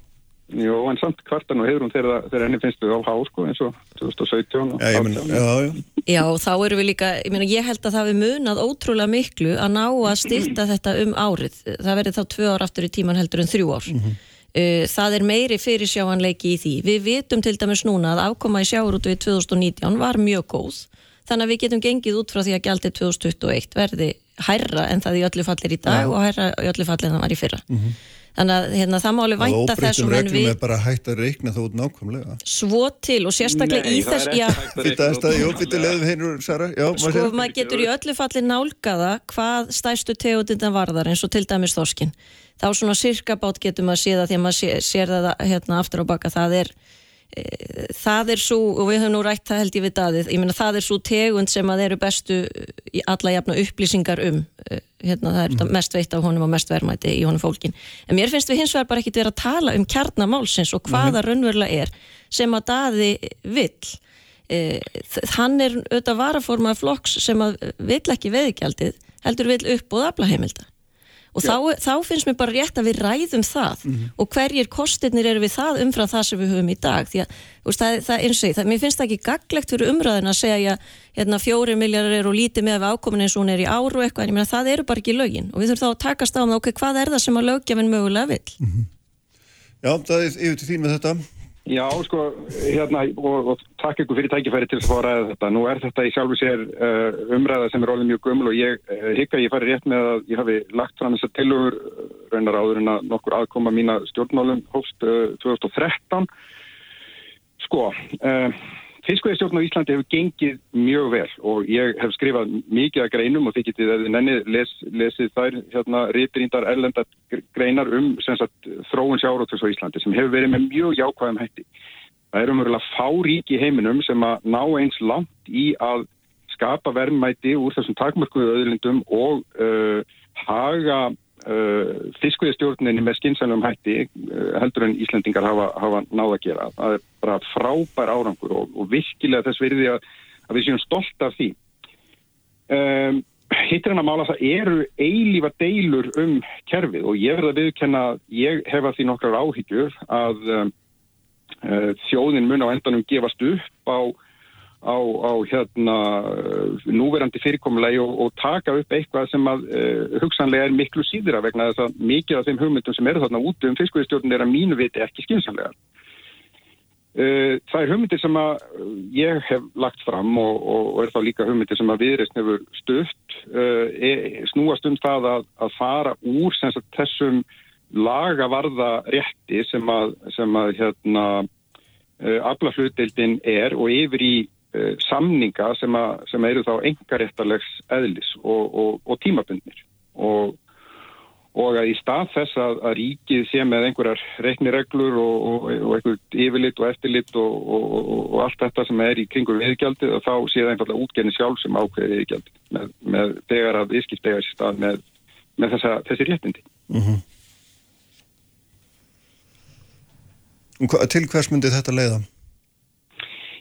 Jú, en samt kvartan og hefur hún þegar henni finnst við á há, sko, eins og 2017 já, minn, já, já. já, þá eru við líka, ég meina, ég held að það við munað ótrúlega miklu að ná að styrta þetta um árið. Það verður þá tvö ár aftur í tíman heldur en þrjú ár. Mm -hmm. Það er meiri fyrir sjáanleiki í því. Við vitum til dæmis núna að ákoma í sjáurútu í 2019 var mjög góð, þannig að við getum gengið út frá því að gjaldið 2021 verði hærra en það í öllu fallir í dag og hærra í öllu fallir en það var í fyrra. Mm -hmm þannig að hérna, það máli vænta þessum en við... Það óbreytum reglum er bara hægt að reikna það út nákvæmlega. Svo til og sérstaklega Nei, í þess... Nei, það er staðið, jú, fyrir leiðum heinur, Sara. Já, sko, maður getur í öllu falli nálgaða hvað stæstu tegundindan varðar eins og til dæmis þorskin. Þá svona sirkabát getur maður síða því að maður sér, sér það hérna aftur á baka, það er það er svo, og við höfum nú rætt það held ég við daðið, ég meina það er svo tegund sem að eru bestu í alla jafna upplýsingar um, eh, hérna það er mm. mest veitt af honum og mest verðmæti í honum fólkin, en mér finnst við hins vegar bara ekki vera að tala um kjarnamálsins og hvaða mm. raunverulega er sem að daði vill eh, hann er auðvitað varaformað flokks sem að vill ekki veðigjaldið, heldur vill upp og afla heimilda og þá, þá finnst mér bara rétt að við ræðum það. Mm -hmm. og hverjir kostirnir eru við það umfram það sem við höfum í dag. Því að veist, það, það eins og því, mér finnst það ekki gaglegt fyrir umræðin að segja hérna, fjóri miljardar eru lítið með ákomin eins og hún er í áru eitthvað. En ég meina það eru bara ekki lögin. Og við þurfum þá að takast á um það ok, hvað er það sem að lögjafinn mögulega vil mm -hmm. Já, það er yfir til þín með þetta Já, sko, hérna, og, og takk ykkur fyrir tækifæri til að fá að ræða þetta. Nú er þetta í sjálfu sér uh, umræða sem er orðið mjög gömul og ég uh, higga ég fari rétt með að ég hafi lagt fram þessar tilugur uh, raunar áður en að nokkur aðkoma mína stjórnmálum hófst 2013. Sko, Fiskveðistjórn á Íslandi hefur gengið mjög vel og ég hef skrifað mikið að greinum og þið getið að þið nenni les, lesið þær hérna reytirindar erlendar greinar um sagt, þróun sjárótus á Íslandi sem hefur verið með mjög jákvæðum hætti. Það er umverulega fá rík í heiminum sem að ná eins langt í að skapa verðmæti úr þessum takmörkuðu öðlindum og uh, haga fiskviðstjórninni með skynsænum hætti uh, heldur en Íslandingar hafa, hafa náða að gera. Það er bara frábær árangur og, og virkilega þess verði að, að við séum stolt af því. Um, Hittir hann að mála það eru eilífa deilur um kerfið og ég verði að viðkenna, ég hefa því nokkrar áhyggjur að um, þjóðin mun á endanum gefast upp á á, á hérna núverandi fyrirkomulegi og, og taka upp eitthvað sem að uh, hugsanlega er miklu síðra vegna þess að mikið af þeim hugmyndum sem eru þarna út um fiskveistjórnum er að mínu viti ekki skynsanlega. Uh, það er hugmyndir sem að ég hef lagt fram og, og, og er þá líka hugmyndir sem að viðreist nefur stöft uh, e, snúast um það að, að fara úr sagt, þessum lagavarða rétti sem að, sem að hérna, aflaflutdeildin er og yfir í samninga sem, a, sem eru þá engaréttarlegs eðlis og, og, og tímabundnir og, og að í stað þess að, að ríkið sé með einhverjar reiknireglur og, og, og einhver yfirlitt og eftirlitt og, allt þetta sem er í kringum viðgjaldið þá sé það einfallega útgenni sjálf sem ákveði viðgjaldið með, með þegar að viðskipt eiga sér stað með, með þessa, þessi réttindi. Mm -hmm. Til hvers myndi þetta leiða?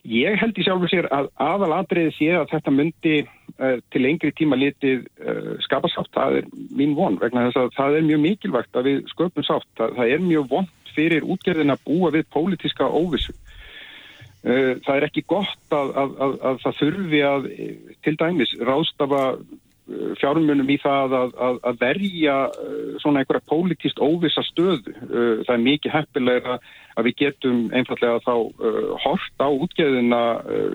Ég held í sjálfur sér að aðalatriði sé að þetta myndi uh, til lengri tíma litið uh, skapa sátt. Það er mín von vegna þess að það er mjög mikilvægt að við sköpum sátt. Það, það er mjög vond fyrir útgerðin að búa við pólitíska óvissu. Uh, það er ekki gott að, að, að, að það þurfi að til dæmis rástafa fjármunum í það að, að, að verja uh, svona einhverja pólitíst óvisa stöðu. Uh, það er mikið heppilega að við getum einfallega þá uh, hort á útgeðina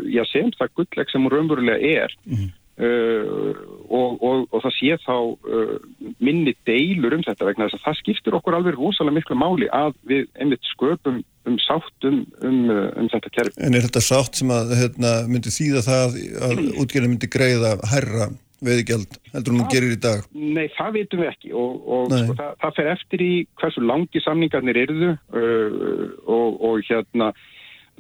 já, sem það gullleg sem raunverulega er mm. og, og, og það sé þá minni deilur um þetta vegna þess að það skiptir okkur alveg rosalega miklu máli að við einmitt sköpum um sáttum um, um þetta kerfi. En er þetta sátt sem að hérna, myndi þýða það að útgeðina myndi greiða herra veiðigjald heldur hún gerir í dag? Nei, það veitum við ekki og, og sko, það, það fer eftir í hversu langi samningarnir eruðu uh, og, og hérna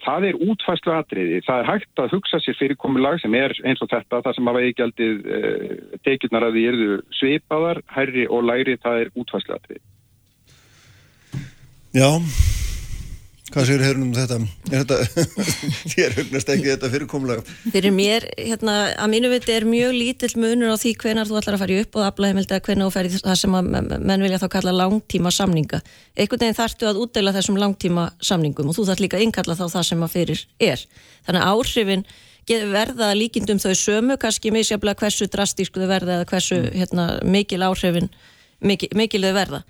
það er útfæslu atriði. Það er hægt að hugsa sér fyrirkomulag sem er eins og þetta, það sem að veiðigjaldið uh, tekjurnar að því eruðu sveipaðar, herri og læri, það er útfæslu atriði. Já, Hvað séur hér um þetta? Er þetta, þér hugnast ekki þetta fyrirkomlega? Fyrir mér, hérna, að mínu viti er mjög lítill munur á því hvenar þú ætlar að fara í upp og aflæðimildi að hvenar þú færi það sem að menn vilja þá kalla langtíma samninga. Einhvern veginn þartu að útdeila þessum langtíma samningum og þú þarf líka að innkalla þá það sem að fyrir er. Þannig að áhrifin verða líkindum þau sömu, kannski misjaflega hversu drastísku þau verða eða hversu hérna, mikil áhrifin, mikil, mikil þau verða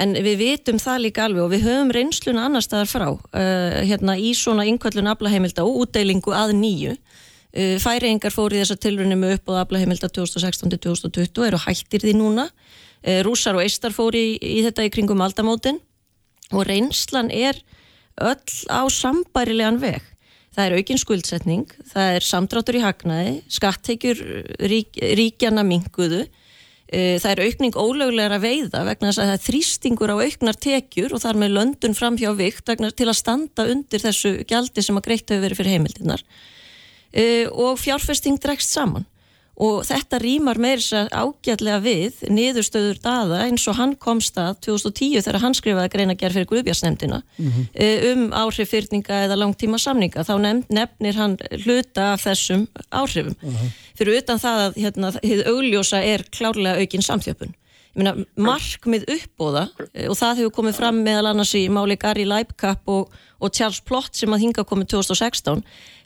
en við vitum það líka alveg og við höfum reynsluna annar staðar frá uh, hérna í svona yngvöldun aflaheimilda og útdeilingu að nýju. Uh, færiðingar fóri þessa tilrunni með upp á aflaheimilda 2016-2020 eru hættir því núna. Uh, rúsar og eistar fóri í, í þetta í kringum aldamótin og reynslan er öll á sambærilegan veg. Það er aukinn skuldsetning það er samdráttur í hagnaði skatteikjur rík, ríkjana minguðu það er aukning ólöglegra veiða vegna þess að það er þrýstingur á auknar tekjur og þar með löndun fram hjá vikt til að standa undir þessu gjaldi sem að greitt hefur verið fyrir heimildinnar eh, og fjárfesting dregst saman og þetta rýmar meirins að ágjörlega við niðurstöður daða eins og hann komst að 2010 þegar hann skrifaði greina gerð fyrir Guðbjörnsnemdina mm -hmm. um áhrif fyrninga eða langtíma samninga þá nefnir hann hluta af þessum áhrifum uh -huh. fyrir utan það að hérna, þið augljósa er klárlega aukinn samþjöpun Myna, markmið uppbóða eh, og það hefur komið fram meðal annars í máli Gary Leibkapp og, og Charles Plott sem að hinga komið 2016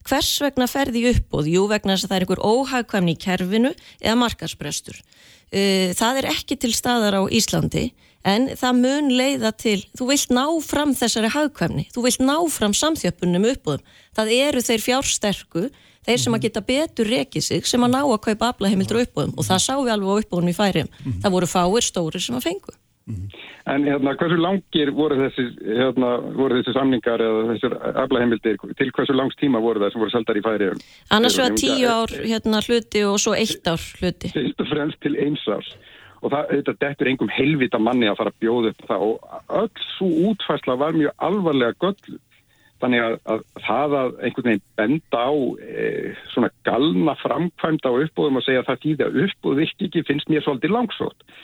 Hvers vegna ferði uppbóð? Jú, vegna þess að það er einhver óhagkvæmni í kerfinu eða markarsprestur. Það er ekki til staðar á Íslandi en það mun leiða til, þú vilt ná fram þessari hagkvæmni, þú vilt ná fram samþjöpunum uppbóðum. Það eru þeir fjársterku, þeir sem að geta betur rekið sig sem að ná að kaupa aflaheimildur uppbóðum og það sá við alveg á uppbóðum í færiðum. Það voru fáir stórir sem að fengu. Mm. En hérna, hversu langir voru þessi, hérna, voru þessi samningar eða þessur aflaheimildir, til hversu langs tíma voru það sem voru seldar í færi? Annars vegar tíu ár hérna, hluti og svo eitt ár hluti. Fyrst og fremst til eins árs og það, þetta dettur einhverjum helvita manni að fara að bjóða upp það og öll svo útfærsla var mjög alvarlega göll þannig að, að það að einhvern veginn benda á e, svona galna framkvæmda á uppbúðum og segja að það týði að virki ekki finnst mér svolítið langsótt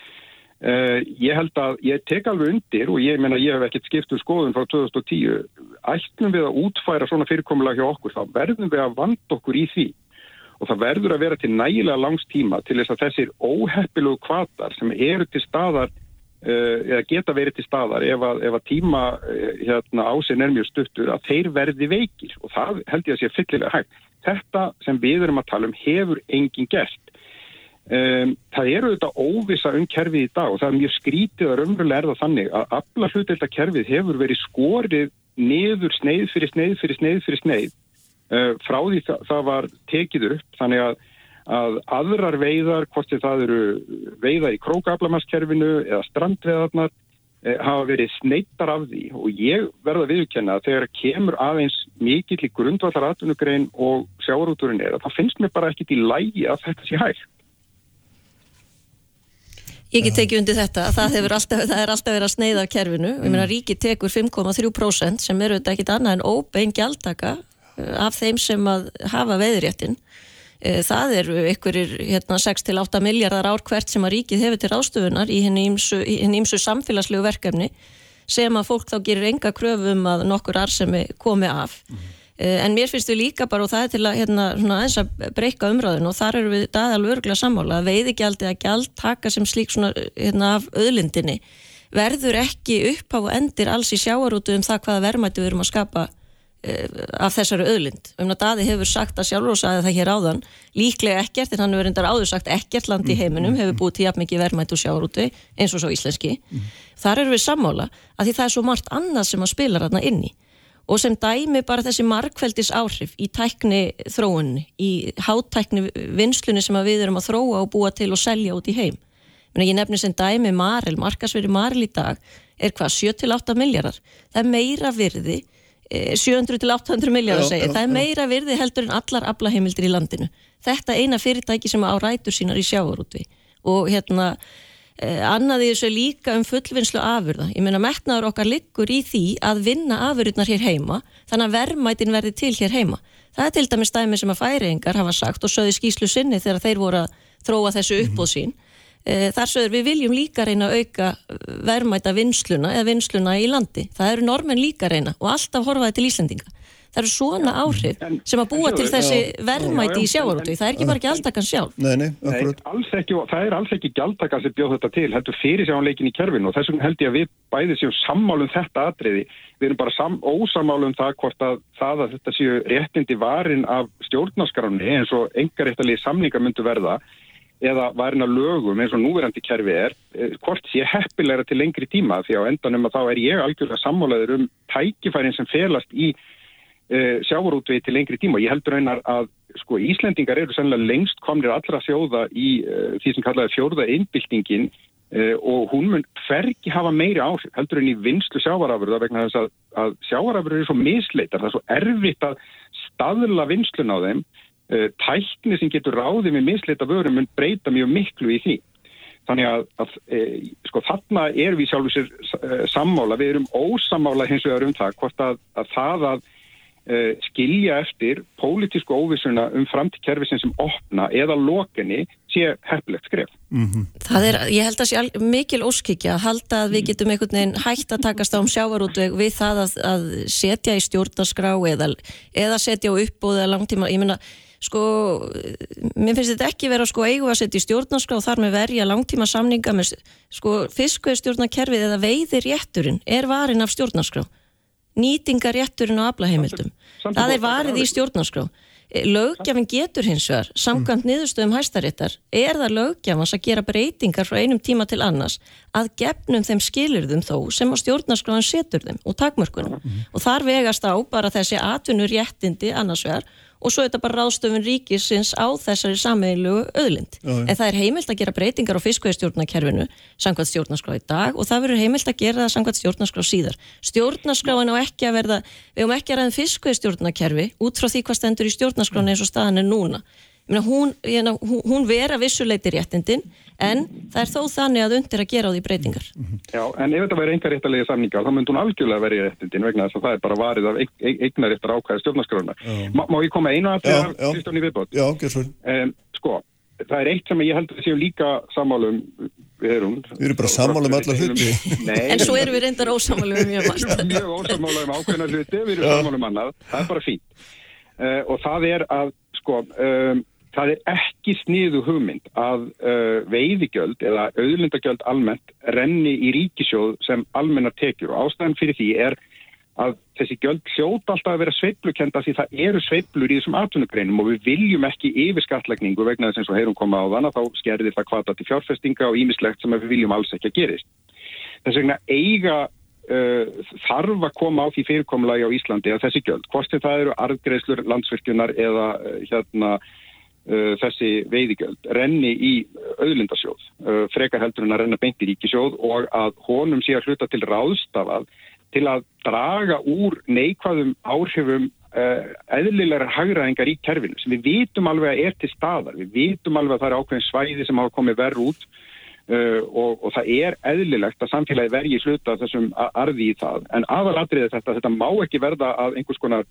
Uh, ég held að ég tek alveg undir og ég meina ég hef ekkert skipt um skoðun frá 2010 ætlum við að útfæra svona fyrirkomulega hjá okkur þá verðum við að vanda okkur í því. Og það verður að vera til nægilega langs tíma til þess að þessir óheppilugu kvatar sem eru til staðar uh, eða geta verið til staðar ef að, ef að tíma uh, hérna, ásinn er mjög stuttur að þeir verði veikir. Og það held ég að sé fyllilega hægt. Þetta sem við erum að tala um hefur enginn gert Um, það eru auðvitað óvisa um kerfið í dag og það er mjög skrítið að raunverulega er það þannig að alla hlutelda kerfið hefur verið skorið niður sneið fyrir sneið fyrir sneið fyrir sneið. Uh, frá því það, það var tekið upp þannig að, að aðrar veiðar, hvort það eru veiða í krókablamaskerfinu eða strandveðarnar uh, hafa verið sneittar af því. Og ég verða viðkjanna að þegar kemur aðeins mikill í grundvallar atvinnugrein og sjáarúturinn er að það finnst mér bara ekkit í lægi að þetta sé hægt Ég get tekið undir þetta, það, alltaf, það er alltaf verið að sneiða af kerfinu, mm. ég meina ríki tekur 5,3% sem eru þetta ekkit annað en óbein gjaldtaka uh, af þeim sem að hafa veðréttin. Uh, það eru ykkurir hérna, 6-8 miljardar ár hvert sem að ríkið hefur til ástöfunar í henni ímsu samfélagslegu verkefni sem að fólk þá gerir enga kröfum að nokkur arsemi komi af. Mm. Eh, en mér finnst við líka bara og það er til að hérna, eins að breyka umræðin og þar eru við daðalveg örgulega sammála að veiðigjaldi að gjald taka sem slík svona hérna, af öðlindinni verður ekki upp á endir alls í sjáarútu um það hvaða verðmættu við erum að skapa uh, af þessari öðlind. Um að daði hefur sagt að sjálfur og sagði það hér áðan líklega ekkert en hann hefur endar áður sagt ekkert land í heiminum hefur búið til jafn mikið verðmættu sjáarútu eins og svo íslenski. Mm. Þar eru við sammála að því það er svo margt annað sem að spila ranna inni og sem dæmi bara þessi markveldis áhrif í tækni þróunni, í hátækni vinslunni sem við erum að þróa og búa til og selja út í heim. Ég nefnir sem dæmi Marel, markasveri Marel í dag er hvað 7-8 miljardar. Það er meira virði, 700-800 eh, miljardar segir, það er meira virði heldur en allar aflaheimildir í landinu. Þetta eina fyrirtæki sem á rætur sínar í sjávarútvi og hérna Eh, annaði þessu líka um fullvinnslu afurða. Ég meina metnaður okkar liggur í því að vinna afurðnar hér heima þannig að verðmætin verði til hér heima. Það er til dæmis dæmi sem að færingar hafa sagt og sögði skýslu sinni þegar þeir voru að þróa þessu uppbóð sín. Eh, þar sögur við viljum líka reyna að auka verðmæta vinsluna eða vinsluna í landi. Það eru normen líka reyna og alltaf horfaði til Íslandinga það eru svona áhrif en, sem að búa til þessi verðmæti í sjávarútu það er ekki bara gjaldtakan sjálf. Nei, nei, nei, ekki, það er alls ekki gjaldtakan sem bjóð þetta til, heldur fyrir sjáanleikin í kerfinu. Og þess vegna held ég að við bæði séum sammálum þetta atriði, við erum bara sam, ósamálum það hvort að það að þetta séu réttindi varin af stjórnarskráni eins og engaréttalegi samningar myndu verða eða varin af lögum eins og núverandi kerfi er, eh, hvort sé heppilegra til lengri tíma. Því á endanum að þá er ég algjörlega sammálaður um tækifærin sem felast í uh, sjávarútvegi til lengri tíma. Ég heldur einar að sko, Íslendingar eru sannlega lengst komnir allra sjóða í uh, því sem kallaði fjórða innbyltingin uh, og hún mun hverki hafa meiri áhrif heldur en í vinslu sjávarafurða vegna þess að, að sjávarafurður eru svo misleitar, það er svo erfitt að staðla vinslun á þeim tækni sem getur ráðið með misleita vörum mun breyta mjög miklu í því. Þannig að, að e, sko þarna er við sjálfur sér e, sammála, við erum ósamála hins vegar um það hvort að, að það að Uh, skilja eftir pólitísku óvissuna um framtíkkerfisin sem opna eða lokinni sé hefðilegt skref. Mm -hmm. Það er, ég held að sé mikil óskikja að halda að við getum einhvern veginn hægt að takast á um sjávarútveg við það að, að setja í stjórnarskrá eða, eða setja á uppbúð eða langtíma, ég menna sko, mér finnst þetta ekki vera sko eigu að setja í stjórnarskrá og þar með verja langtíma samninga með sko fiskveðstjórnarkerfið eða veiðir rétturinn er varin af stjórnarskrá nýtingarétturinn á aflaheimildum. Það er varið í stjórnarskrá. E, lögjafin getur hins vegar, samkvæmt niðurstöðum hæstaréttar, er það lögjafans að gera breytingar frá einum tíma til annars að gefnum þeim skilurðum þó sem á stjórnarskráðan setur þeim og takmörkunum. Mm. Og þar vegast á bara þessi atvinnur réttindi annars vegar og svo er þetta bara ráðstöfun ríkisins á þessari sammeðinlegu öðlind. Já, en það er heimilt að gera breytingar á fiskveistjórnakerfinu samkvæmt stjórnarskrá í dag og það verður heimilt að gera það samkvæmt stjórnarskrá síðar. Stjórnarskráin á ekki að verða, við höfum ekki að ræða fiskveistjórnakerfi út frá því hvað stendur í stjórnarskráin eins og staðan er núna. Meina, hún, hún, hún vera vissuleiti réttindin en það er þó þannig að undir að gera á því breytingar. Já, en ef þetta væri enga réttalegi samningar, þá myndi hún algjörlega verið réttindin vegna þess að það er bara varið af eignar eftir ákvæði stjórnarskrona. Má, má ég koma einu að það, Kristján í viðbót? Já, gerð um, Sko, það er eitt sem ég held að séu líka sammálum við erum. Við erum bara sammálum allar hluti. En svo erum við reyndar ósammálum mjög margt. Mjög ósammálum ákveðna hluti, við erum sammálum annað, það er bara fínt. Uh, og það er að, sko, um, Það er ekki sniðu hugmynd að uh, veiðigjöld eða auðlindagjöld almennt renni í ríkisjóð sem almennar tekjur og ástæðan fyrir því er að þessi gjöld hljóta alltaf að vera sveiplukenda því það eru sveiplur í þessum atvinnugreinum og við viljum ekki yfirskatlegningu vegna þess eins og heyrum koma á þann að þá skerðir það kvata til fjárfestinga og ímislegt sem við viljum alls ekki að gerist. Þess vegna eiga uh, þarf að koma á því fyrirkomulagi á Íslandi að þessi gjöld, hvort það eru arðgreðslur landsvirkjunar eða uh, hérna þessi veiðigjöld renni í auðlindasjóð, uh, frekar heldur en að renna beint í ríkisjóð og að honum sé að hluta til ráðstafað til að draga úr neikvæðum áhrifum uh, eðlilegar hagraðingar í kerfinu sem við vitum alveg að er til staðar, við vitum alveg að það er ákveðin svæði sem hafa komið verð út Uh, og, og það er eðlilegt að samfélagi vergi hluta þessum arði í það. En aðalatriði þetta, þetta má ekki verða að einhvers konar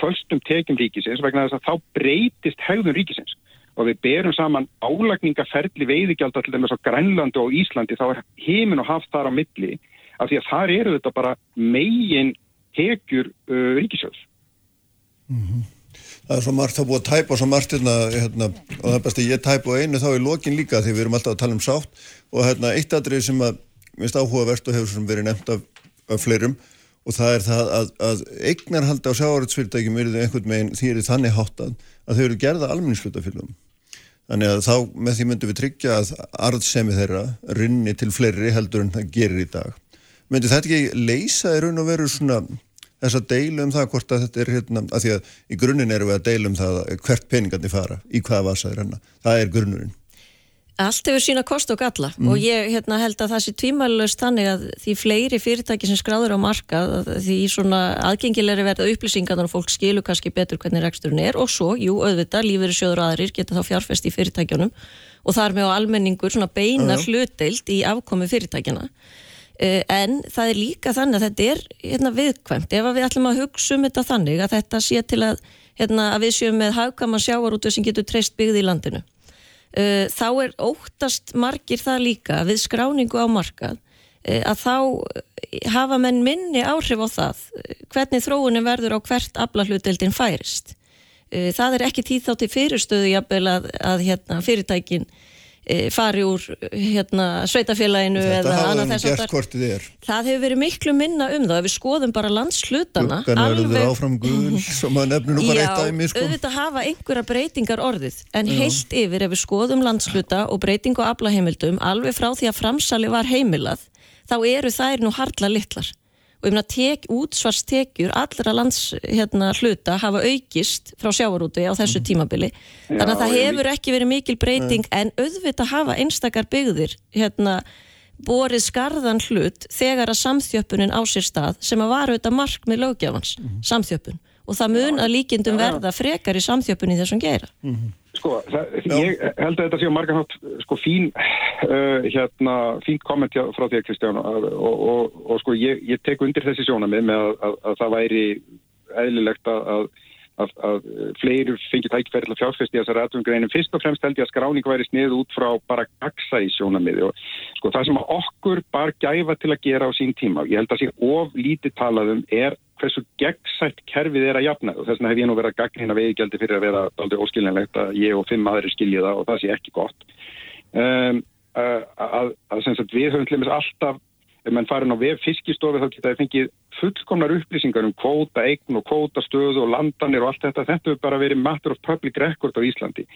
föstum tekjum ríkisins vegna þess að þá breytist hegðun ríkisins. Og við berum saman álagningaferli veiðigjald til dæmis á Grænlandi og Íslandi þá er heimin og haft þar á milli af því að þar eru þetta bara megin tekjur uh, ríkisjóðs Það er svo margt að búa að tæpa og svo margt hérna, hérna, og það er best að ég tæpa á einu þá í lokin líka því við erum alltaf að tala um sátt. Og hérna, eitt aðrið sem að minnst áhugavert og hefur verið nefnt af, af fleirum og það er það að, að eignarhaldi á sjáaröldsfyrirtækjum eru einhvern veginn því eru þannig háttað að þau eru gerða almenningshlutafélum. Þannig að þá með því myndum við tryggja að arðsemi þeirra rinni til fleiri heldur en það gerir í dag. Myndi þetta ekki leysa í raun og veru svona þess að deila um það hvort að þetta er hérna, að því að í grunninn erum við að deila um það hvert peningarnir fara, í hvaða vasa er hennar. Það er grunnurinn. Allt hefur sína kost og galla. Mm. og ég hérna, held að það sé tvímælust þannig að því fleiri fyrirtæki sem skráður á markað að því svona aðgengilegri verða upplýsingar og fólk skilur kannski betur hvernig reksturinn er. Og svo, jú, auðvitað, lífeyri sjóður aðrir geta þá fjárfest í fyrirtækjunum. Og þar með á almenningur svona beina hlutdeild í afkomi fyrirtækjana Uh, en það er líka þannig að þetta er hérna, viðkvæmt, ef við ætlum að hugsa um þetta þannig að þetta sé til að, hérna, að við séum með hagkama sjávarútu sem getur treyst byggði í landinu þá er óttast margir það líka við skráningu á markað uh, að þá uh, hafa menn minni áhrif á það hvernig þróunin verður á hvert aflahluteldin færist. Uh, það er ekki tíð þá til fyrirstöðu jafnvel að, að hérna, fyrirtækin uh, fari úr hérna, sveitafélaginu eða annað þess að er. það hefur verið miklu minna um það ef við skoðum bara landshlutana Guggan verður áfram gul, svo maður nefnir nú bara eitt dæmi, sko. auðvitað hafa einhverja breytingar orðið en heilt yfir ef við skoðum landsluta og breytingu á aflaheimildum alveg frá því að framsali var heimilað þá eru þær nú harla litlar og ég meina tek, útsvarstekjur allra lands hérna, hluta hafa aukist frá sjávarúti á þessu tímabili. Þannig að það hefur ekki verið mikil breyting en auðvitað hafa einstakar byggðir hérna borið skarðan hlut þegar að samþjöppunin á sér stað sem að var auðvitað markmið lögjafans, samþjöppun. Og það mun að líkindum verða frekar í samþjöppun í þessum geira. Sko, það, ég held að þetta sé á margan hátt sko fín uh, hérna, fín komment frá þér Kristján og, og, og sko ég, ég tek undir þessi sjónamið með að, að, að það væri eðlilegt að, að, að, að fleiri fengi tækifæri til að fjárfesti þessar aðvungreinum. Fyrst og fremst held ég að skráning væri snið út frá bara gagsa í sjónamiði og sko það sem okkur bara gæfa til að gera á sín tíma, ég held að sé of lítið talað um er hversu gegnsætt kerfið er að jafna og þess vegna hef ég nú verið að gagnina veiðgjaldi fyrir að vera aldrei óskiljanlegt að ég og fimm aðri skilji það og það sé ekki gott um, að, að, að við höfum til dæmis alltaf ef mann farin á vef fiskistofi þá geta þið fengið fullkomnar upplýsingar um kvóta eign og kvóta stöðu og landanir og allt þetta, þetta hefur bara verið matter of public record á Íslandi.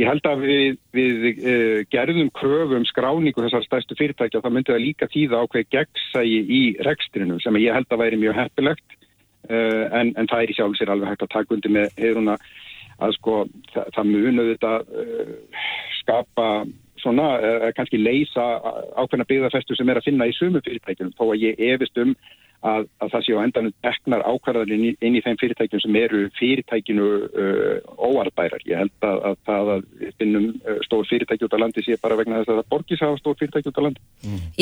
Ég held að við, við uh, gerðum kröfu um skráningu þessar stærstu fyrirtækja það myndi það líka tíða ákveð gegnsægi í rekstrinum sem ég held að væri mjög heppilegt. Uh, en, en það er í sjálf sér alveg hægt að taka undir með heyruna að sko það, það munu þetta uh, skapa svona, uh, kannski leysa ákveðna byggðarfestu sem er að finna í sumu fyrirtækjum þó að ég efist um að, að það séu á endanum deknar ákvarðar inn, í- inn í þeim fyrirtækjum sem eru fyrirtækinu uh, óarðbærar. Ég held að, að það að finnum uh, stór fyrirtæki út á landi sé bara vegna þess að það borgis hafa stór fyrirtæki út á landi.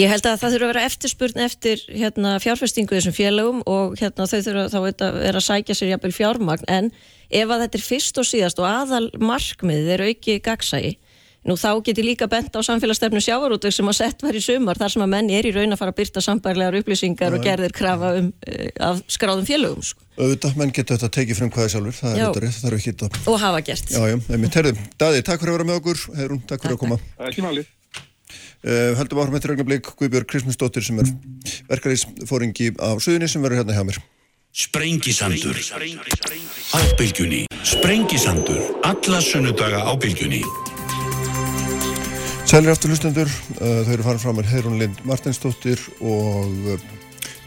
Ég held að það þurfa að vera eftirspurn eftir hérna, fjárfestingu í þessum félögum og hérna, þau þurfa þá að vera að sækja sér jafnvel fjármagn en ef að þetta er fyrst og síðast og aðal markmið er auki gagsægi Nú þá geti líka bent á samfélagsstefnu sjávarútveg sem að sett var í sumar þar sem að menn er í raun að fara að byrta sambærlegar upplýsingar og gerðir krafa um, uh, af skráðum félögum sko, Auðvitað, menn geta þetta tekið frem hvaði sjálfur, það er þetta rétt, það er ekki þetta. og hafa gert. Já, já, einmitt, herðu, Daði, takk fyrir að vera með okkur, Heyrún, takk fyrir að koma. Það er ekki málið. Uh, heldum áhrum eftir augnablik Guðbjörg Kristmundsdóttir sem er verkefælisfóringi á Suðunni sem verður hérna hjá mér. Sprengisandur Á bylgjunni Sprengisandur Alla sunnudaga á bylgjunni Sælir aftur hlustendur, uh, þau eru farin fram með Heyrún Lind Martinsdóttir og uh,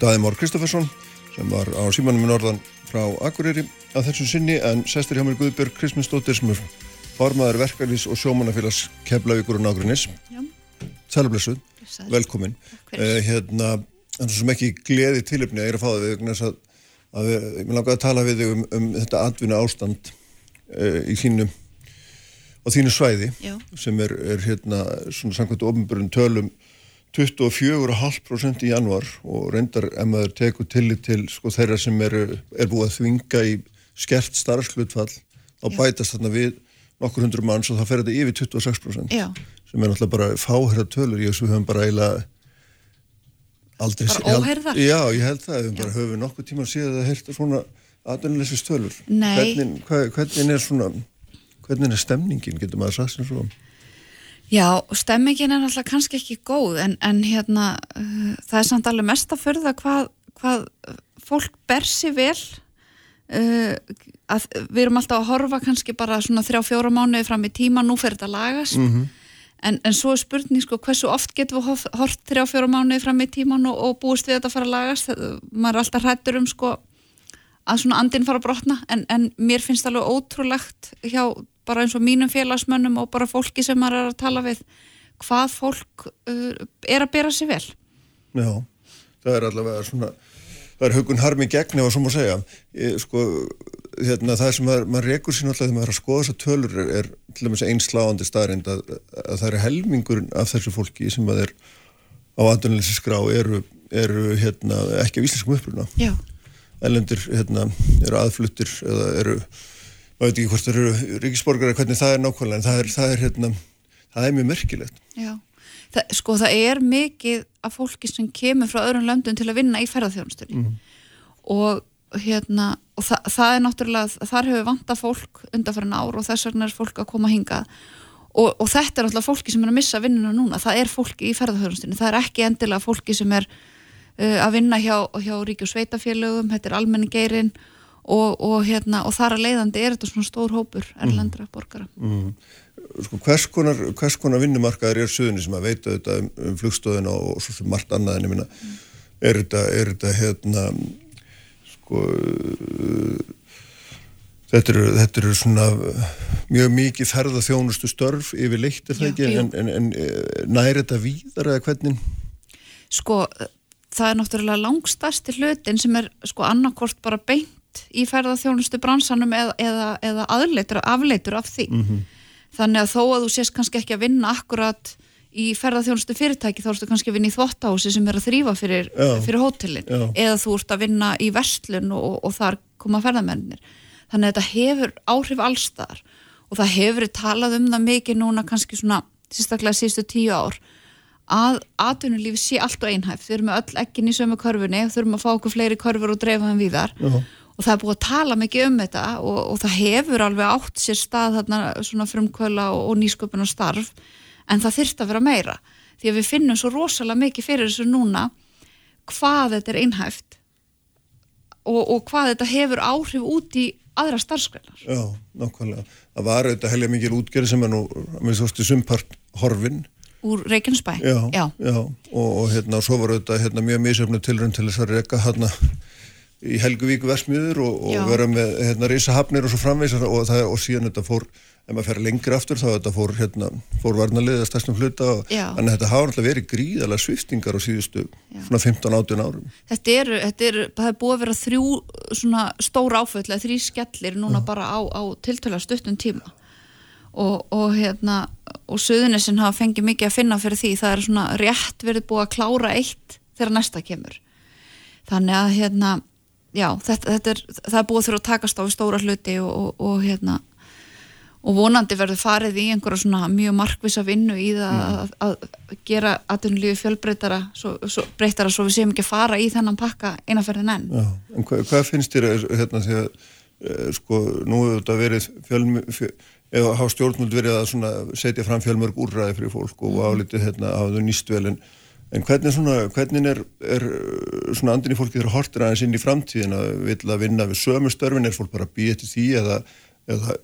Daði Mór Kristoffersson sem var á símanum í norðan frá Akureyri að þessum sinni en sestir hjá mér Guðbjörg Kristmundsdóttir sem er formaður verkefælis og sjómanafélags Keflavíkur og Nágrinnis. Sælublessuð, velkomin. Uh, hérna, en svo sem ekki gleði tilöfni að ég er að fá það við vegna þess að, að við, ég langaði að tala við þig um, um þetta atvinna ástand uh, í þínu á þínu svæði Já. sem er, er hérna svona samkvæmt ofnbjörn tölum 24,5% í januar og reyndar ef maður tekur tillit til sko þeirra sem er, er búið að þvinga í skert starfslutfall þá Já. bætast þarna við nokkur hundur manns og það fer þetta yfir 26% Já. sem er náttúrulega bara fáherra tölur ég þessu höfum bara eiginlega aldrei Bara óheyrðar? Já, ég held það, við bara höfum nokkuð tíma síðan að heyrta svona atvinnuleysi stölur Nei. hvernig, hvernig er svona hvernig er stemningin, getur maður sagt sem svo? Já, stemmingin er alltaf kannski ekki góð en, en hérna uh, það er samt alveg mest að förða hvað, hvað fólk ber sér vel. Uh, að við erum alltaf að horfa kannski bara svona þrjá fjóra mánuði fram í tíma, nú fer þetta að lagast. En, en svo er spurning sko hversu oft getum við hort þrjá fjóra mánuði fram í tíman og, og búist við þetta að fara að lagast? Það- maður er alltaf hrættur um sko að svona andinn fara að brotna. En, en mér finnst alveg ótrúlegt hjá bara eins og mínum félagsmönnum og bara fólki sem maður er að tala við hvað fólk uh, er að bera sér vel. Já, það er allavega svona það er hugun harmi gegn ef að svo má segja. Ég, sko, hérna, það sem maður, maður rekur sín alltaf þegar maður er að skoða þessar tölur er, er til dæmis einn sláandi staðrind að, að það er helmingur af þessu fólki sem að er á andunleysi skrá eru, eru hérna, ekki af íslenskum uppruna. Já, ellendir hérna, eru aðfluttir eða eru, maður veit ekki hvort þeir eru ríkisborgara, hvernig það er nákvæmlega en það er, það er, hérna, það er mjög merkilegt. Já. Það, sko það er mikið af fólki sem kemur frá öðrum löndum til að vinna í ferðarþjónustunni og hérna og þa það er náttúrulega, þar hefur vanta fólk undanfærin ár og þess vegna er fólk að koma hingað. Og, og þetta er náttúrulega fólki sem er að missa vinnuna núna, það er fólki í ferðarþjónustunni það er ekki endilega fólki sem er uh, að vinna hjá, hjá ríkjum sveitafélögum, þetta er almenningeirinn og, og, hérna, og þar að leiðandi er þetta svona stór hópur erlendra borgara. Sko, hvers konar, konar vinnumarkaður er söðunni sem að veita þetta um, um flugstöðuna og svo sem margt annað en ég minna er þetta, er þetta hérna sko uh, þetta eru, þetta eru svona mjög mikið ferða þjónustu störf yfir leitt er það ekki? en, en, en eh, næri þetta víðar eða hvernig? Sko það er náttúrulega langstæsti hlutin sem er sko annarkort bara beint í ferðarþjónustu bransanum eða, eða, eða aðleitur, afleitur af því. Þannig að þó að þú sést kannski ekki að vinna akkurat í ferðarþjónustu fyrirtæki þá ertu kannski að vinna í þvottahúsi sem er að þrýfa fyrir, fyrir hótelin. Já. eða þú ert að vinna í verslun og, og þar koma ferðarmennir þannig að þetta hefur áhrif allstaðar og það hefur talað um það mikið núna kannski svona sérstaklega síðustu tíu ár að atvinnulífi sé allt og einhæft. Við erum með öll ekkin í sömu körfunni þurfum að fá okkur fleiri körfur og dreifa þeim víðar. Já. Og það er búið að tala mikið um þetta og, og það hefur alveg átt sér stað þarna svona frumkvöla og, og nýsköpuna starf en það þyrft að vera meira því að við finnum svo rosalega mikið fyrir þessu núna hvað þetta er einhæft og, og hvað þetta hefur áhrif út í aðra starfskreinar Já, nákvæmlega. Það var auðvitað helga mikil útgerð sem er nú, með þú veist, sumpart horfin. úr Reykjanesbæ Já, Já. og, og hérna, svo var auðvitað hérna, mjög misöfnu tilrönd til þess að reka hérna í Helguvík versmiður og, og Já. vera með hérna risahafnir og svo framvegs og, það, og síðan þetta fór, ef maður fer lengri aftur þá þetta fór hérna, fór varnalið að stærstum hluta og Já. þannig að þetta hafa alltaf verið gríðalega sviftingar á síðustu svona 15-18 árum. Þetta eru, þetta eru, það er búið að vera þrjú svona stór áföll eða þrý skellir núna bara á, á tiltöla stuttum tíma og, og hérna og Suðunisinn hafa fengið mikið að finna fyrir því það er svona rétt verið búið að klára eitt þegar næsta kemur þannig að hérna já, þetta, þetta er, það er búið þurfa að takast á stóra hluti og, og, og hérna og vonandi verður farið í einhverja svona mjög markvisa vinnu í það að, að gera atvinnulífi fjölbreytara svo, svo, breytara svo við séum ekki að fara í þennan pakka einaferðin enn. Já, en hva, hvað finnst þér hérna því að e, sko nú hefur þetta verið fjölm, fjö, eða hafa stjórnmjöld verið að setja fram fjölmörg úrræði fyrir fólk og álítið hérna hafa þau nýst vel en, en hvernig svona, hvernig er, er svona andin í fólki þegar hortir aðeins inn í framtíðin að vill að vinna við sömu störfin? Er fólk bara að býja til því eða, eða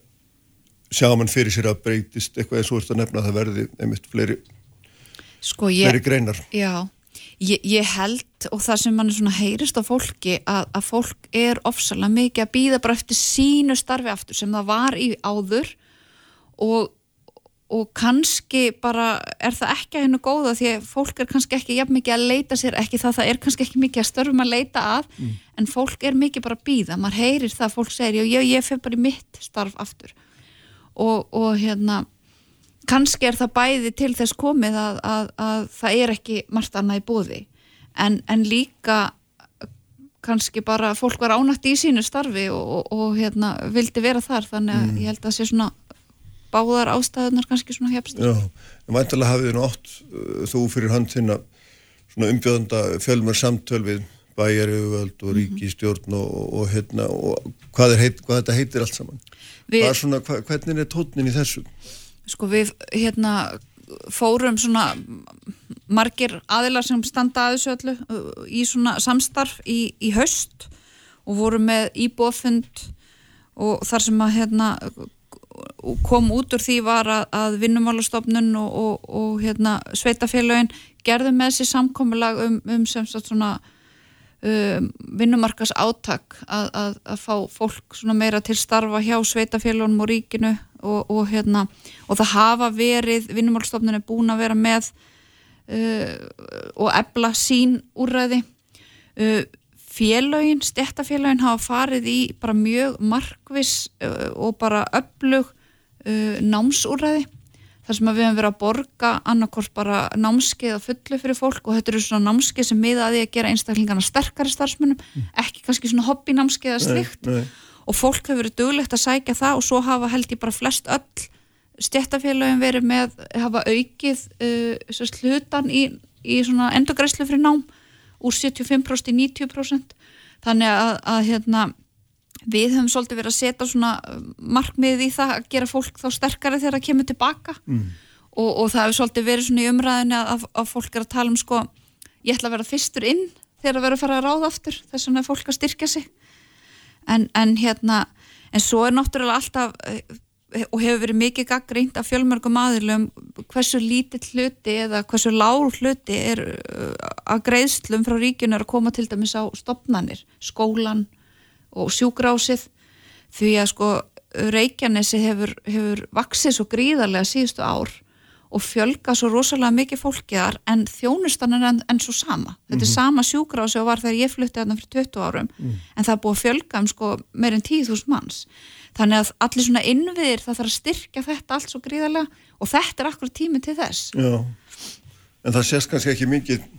sjá mann fyrir sér að breytist eitthvað eins og að nefna að það verði einmitt fleiri, sko ég, fleiri greinar? Já, ég, ég held og það sem mann svona heyrist á fólki að, að fólk er ofsalega mikið að býða bara eftir sínu starfi aftur sem það var í áður og, og kannski bara er það ekki að hennu góða því að fólk er kannski ekki jafn mikið að leita sér ekki það, það er kannski ekki mikið að störfum að leita að en fólk er mikið bara að býða maður heyrir það, fólk segir, já, ég, ég fyrir bara í mitt starf aftur. Og, og hérna kannski er það bæði til þess komið að, að, að það er ekki margt annað í bóði en, en líka kannski bara fólk var ánætt í sínu starfi og, og, og hérna, vildi vera þar. Þannig að ég held að það sé svona báðar ástæðunar kannski svona hefst Já, en væntalega hafið þið nátt uh, þú fyrir hand þinna svona umbjöðanda fjölmur samtöl við bæjarjöfuvöld og ríkistjórn og, og hérna og hvað, heit, hvað þetta heitir allt saman? Við- svona, hva, hvernig er tónin í þessu? sko við hérna fórum svona margir aðilar sem standa að þessu öllu uh, í svona samstarf í, í haust og vorum með íbúafund og þar sem að hérna kom út úr því var að, að vinnumálastofnun og, og, og hérna sveitafélagin gerðu með sér samkomulag um, um sem sagt svona um, vinnumarkas átak að, að, að fá fólk svona meira til starfa hjá sveitafélagunum og ríkinu og, og hérna og það hafa verið, vinnumálstofnun er búin að vera með uh, og ebla sín úrræði. Uh, félögin, stjættafélögin hafa farið í bara mjög markvis uh, og bara öflug uh, námsúrræði þar sem við hefum verið að borga annarkort bara námskeið að fullu fyrir fólk og þetta eru svona námskeið sem miða að því að gera einstaklingarna sterkari starfsmunum ekki kannski svona hobby námskeið að slikt Nei, og fólk hefur verið duglegt að sækja það og svo hafa held ég bara flest öll stjættafélögin verið með hafa aukið uh, sérst, hlutan í, í svona endurgræslu fyrir nám úr 75% í 90% þannig að, að hérna, við höfum svolítið verið að setja svona markmið í það að gera fólk þá sterkari þegar það kemur tilbaka. Mm. og, og það hefur svolítið verið svona í umræðinu að, að, fólk er að tala um sko, ég ætla að vera fyrstur inn þegar að vera að fara að ráða aftur þess vegna er fólk að styrkja sig. En, en hérna en svo er náttúrulega alltaf eh, og hefur verið mikið gaggrínt af fjölmörgum aðilum hversu lítill hluti eða hversu lág hluti er uh, að greiðslum frá ríkjun er að koma til dæmis á stopnanir, skólan og sjúkrásið því að sko Reykjanesi hefur, hefur vaksið svo gríðarlega síðustu ár og fjölga svo rosalega mikið fólki þar en þjónustan er enn, enn svo sama. Þetta er sama sjúkrási og var þegar ég flutti þarna fyrir 20 árum. En það er búið að fjölga um sko meirinn 10.000 manns þannig að allir svona innviðir það þarf að styrkja þetta allt svo gríðarlega. Og þetta er akkur tími til þess. Já, en það sést kannski ekki mikið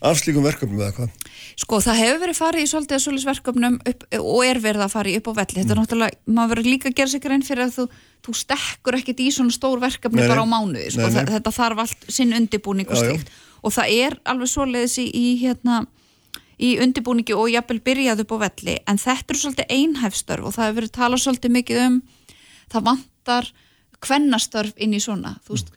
af slíkum verkefnum eða hvað? Sko það hefur verið farið í svolítið að svolítið verkefnum upp, og er verið að fara í upp á velli. Þetta er náttúrulega, maður verður líka að gera sig grein fyrir að þú, þú stekkur ekkit í svona stór verkefni Nei, bara á mánuði, sko, Nei, nei. þetta þarf allt sinn undibúning og slíkt. Og það er alveg svoleiðis í, í hérna í undibúningi og jafnvel byrjað upp á velli. En þetta eru svolítið einhæfstörf og það hefur verið talað svolítið mikið um það vantar kvennastörf inn í svona. Þú veist,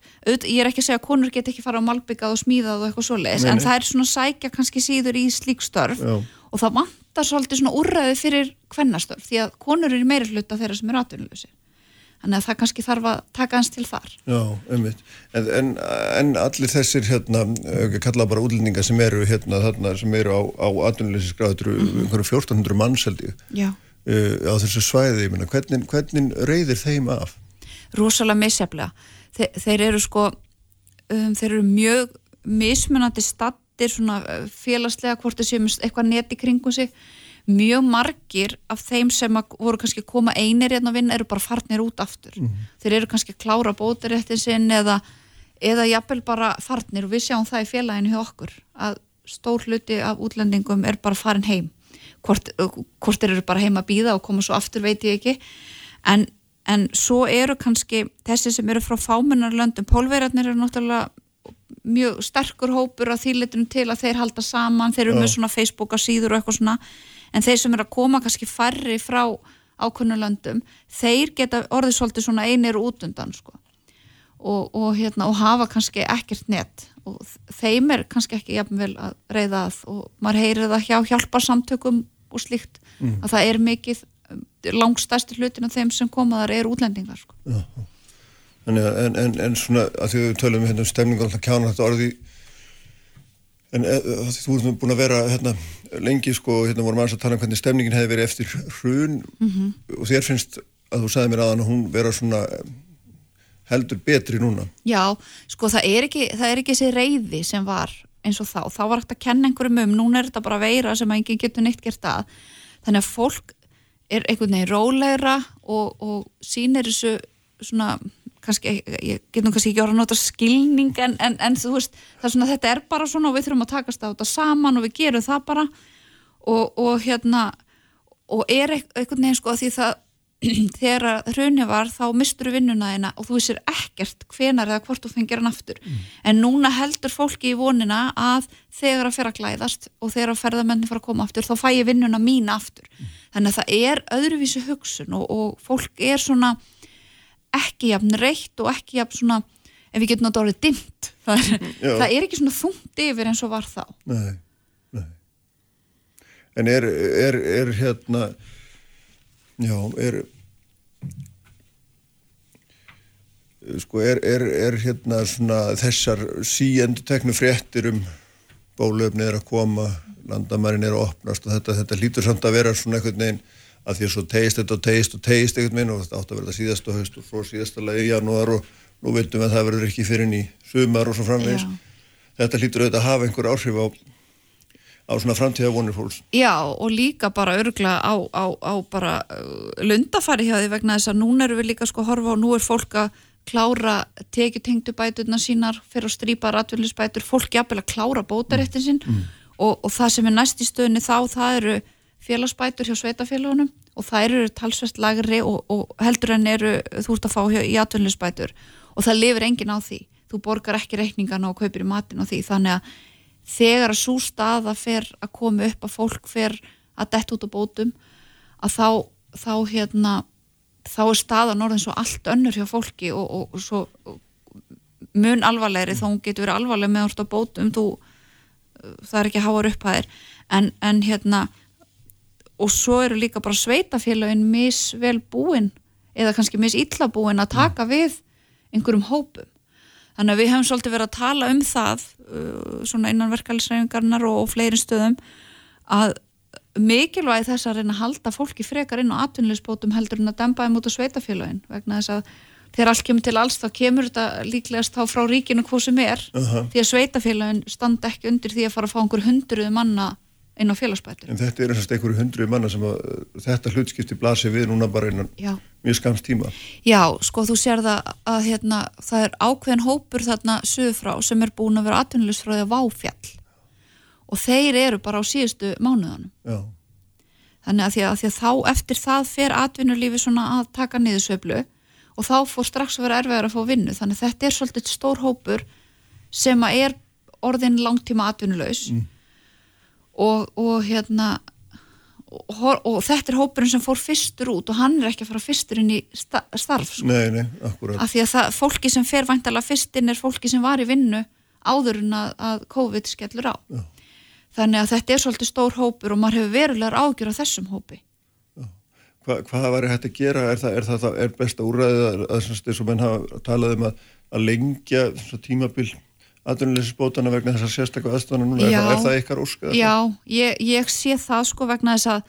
ég er ekki að segja að konur get ekki fara á malbyggað og smíðað og eitthvað svoleiðis en það er svona sækja kannski síður í slík störf. Já. og það vantar svolítið svona úrræði fyrir kvennastörf því að konur eru í meiri hluta þeirra sem eru atvinnuleysi þannig að það kannski þarf að taka hans til þar Já, einmitt. En, en, en allir þessir hérna, kalla bara útlendinga sem eru hérna þarna sem eru á, á atvinnuleysinsgráð, þetta eru einhverjum 1400 manns held ég Já. uh, á þessu svæði, ég meina, hvernig, hvernig reyðir þeim af? rosalega misjaflega Þe, þeir eru sko um, þeir eru mjög mismunandi stattir svona uh, félagslega hvort þeir séu með eitthvað net í kringum sig mjög margir af þeim sem að voru kannski að koma einir hérna að vinna eru bara farnir út aftur. Þeir eru kannski að klára bótaréttin sinn eða, eða jafnvel bara farnir og við sjáum það í félaginu hjá okkur að stór hluti af útlendingum er bara farin heim. Hvort, hvort þeir eru bara heim að býða og koma svo aftur veit ég ekki. En, en svo eru kannski þessi sem eru frá fámennarlöndum. Pólverjarnir eru náttúrulega mjög sterkur hópur á þýlitunum til að þeir halda saman, þeir eru með svona Facebook síður og eitthvað svona en þeir sem eru að koma kannski færri frá ákunnulöndum, þeir geta orðið svolítið svona einir út undan sko. og, og, hérna, og hafa kannski ekkert net og þeim er kannski ekki jafnvel að reyða að og maður heyrir það hjá hjálparsamtökum og slíkt að það er mikið langstæsti hlutin af þeim sem koma þar er útlendingar sko. Að, en, en, en svona, að því við tölum hérna um stemningu alltaf kjána þetta orði en e, að því þú nú búin að vera hérna lengi sko, hérna vorum aðeins að tala um hvernig stemningin hefði verið eftir hrun. Og þér finnst að þú sagði mér aðan að hún vera svona eh, heldur betri núna. Já, sko það er ekki, það er ekki þessi reyði sem var eins og þá, þá var hægt að kenna einhverjum um, núna er þetta bara veira sem að enginn getur neitt gert að, þannig að fólk er einhvern veginn rólegra og, og sýnir þessu svona kannski, ég get nú kannski ekki orða að nota skilning en, en, en þú veist, það er svona þetta er bara svona og við þurfum að takast á þetta saman og við gerum það bara og, og hérna og er einhvern veginn sko því það þegar hrunni var þá mistur við vinnuna þeina og þú vissir ekkert hvenar eða hvort þú fengir hann aftur mm. en núna heldur fólki í vonina að þegar að fer að glæðast og þegar að ferðamenni fara að koma aftur þá fæ ég vinnuna mína aftur mm. þannig að það er öðruvísi hugsun og, og fólk er svona ekki jafn reitt og ekki jafn svona ef við getum náttúrulega orðið dimt það er, það er ekki svona þungt yfir eins og var þá. Nei, nei. En er, er, er hérna já, er sko er, er, er hérna svona þessar síendu teknu fréttir um bólöfni er að koma landamærin er að opnast og þetta, þetta lítur samt að vera svona einhvern veginn að því að svo teist þetta og teist og teist einhvern veginn og þetta átt að verða síðast og haust og frá síðasta í janúar og nú veitum við að það verður ekki fyrir inn í sumar og svo framvegis. Þetta lítur auðvitað að hafa einhver áhrif á á svona framtíða vonir fólks. Já og líka bara örgla á, á, á bara uh, lundafari hjá því vegna þess að núna eru við líka sko að horfa og nú er fólk að klára tekjutengtu bæturna sínar fyrir að strýpa ratvillisbætur, fólk jafnvel að klára bótaréttin sinn mm. og, og það sem er næst í stöðinni þá það eru félagsbætur hjá sveitafélagunum og það eru talsvest lagri og, og heldur en eru þú ert að fá í atvinnisbætur og það lifir engin á því, þú borgar ekki reikningana og kaupir í matin og því. Þannig að þegar að svo staða fer að koma upp að fólk fer að dett út á bótum að þá, þá hérna þá er staðan orðin svo allt önnur hjá fólki og, og, og svo mun alvarlegri þá hún getur verið alvarleg með orðst á bótum. Þú, það er ekki háar upphæðir. En, en hérna og svo eru líka bara sveitafélagin misvel búin eða kannski misilla búin að taka við einhverjum hópum Þannig að við hefum svolítið verið að tala um það uh, svona innan verkefælisræfingarnar og, og fleiri stöðum að mikilvægi þess að reyna að halda fólki frekar inn á atvinnilegsbótum heldur en að dempa þeim út á sveitafélagin vegna þess að þegar allt kemur til alls þá kemur þetta líklegast þá frá ríkinu hvað sem er uh -huh. því að sveitafélagin standa ekki undir því að fara að fá einhver hundruð manna inn á félagsbætur. En þetta er eins og einhverju hundruð manna sem að þetta hlutskipti blasir við núna bara innan Já. mjög skamst tíma. Já, sko þú sér það að hérna, það er ákveðin hópur þarna sögur frá sem er búin að vera atvinnulegsfráði að váfjall og þeir eru bara á síðustu mánuðanum. Já. Þannig að því, að því að þá eftir það fer atvinnulífi svona að taka niður söflu og þá fór strax að vera erfiðar að fá vinnu þannig að þetta er svolítið stór hópur sem að er orðin langtíma atvinnulegs mm og, og hérna og, og þetta er hópurinn sem fór fyrstur út og hann er ekki að fara fyrstur inn í starf sko. Nei, nei, akkurat af því að það, fólki sem fer væntalega fyrstinn er fólki sem var í vinnu áður en að, að COVID skellur á Já. þannig að þetta er svolítið stór hópur og maður hefur verulegar ágjur á þessum hópi Hva, Hvað var þetta að gera? Er það, er það er besta úræðið að, að, að, að menn hafa talað um að lengja tímabill aðunleysisbótana vegna þess að sérstaklega aðstofana núna, já, er, það, er það ykkar úrskað? Já, ég, ég sé það sko vegna þess að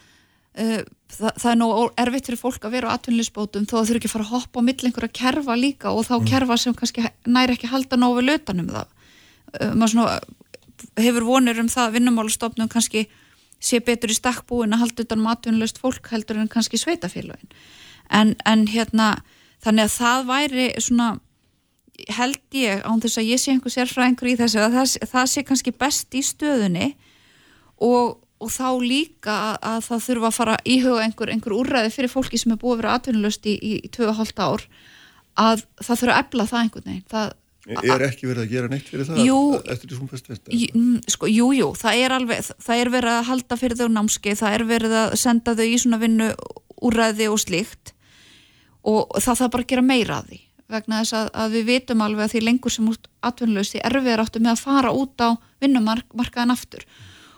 uh, það, það er nú erfitt fyrir fólk að vera á aðunleysisbótum þó að þau eru ekki að fara að hoppa á mill einhverja kerfa líka og þá mm. kerfa sem kannski næri ekki halda nógu lötanum það uh, maður svona hefur vonir um það að vinnumálastofnum kannski sé betur í stakkbúin að halda utan matunlöst um fólk heldur en kannski sveitafélagin en, en hérna þannig að það væri svona held ég án þess að ég sé einhver sérfræðingur í þessu að það, það sé kannski best í stöðunni og, og þá líka að, að það þurfa að fara íhuga einhver, einhver úrræði fyrir fólki sem er búið að vera atvinnulust í, í, í 2,5 ár að það þurfa að ebla það einhvern veginn. Það, Er ekki verið að gera neitt fyrir það jú, eftir því sem fyrst veist? Mm, sko, jú, jú, það er, alveg, það er verið að halda fyrir þau námski, það er verið að senda þau í svona vinnu úrræði og slíkt og það þarf bara að gera meira að því vegna þess að, að við vitum alveg að því lengur sem út atvinnlösi erfiðar áttu með að fara út á vinnumarkaðan aftur.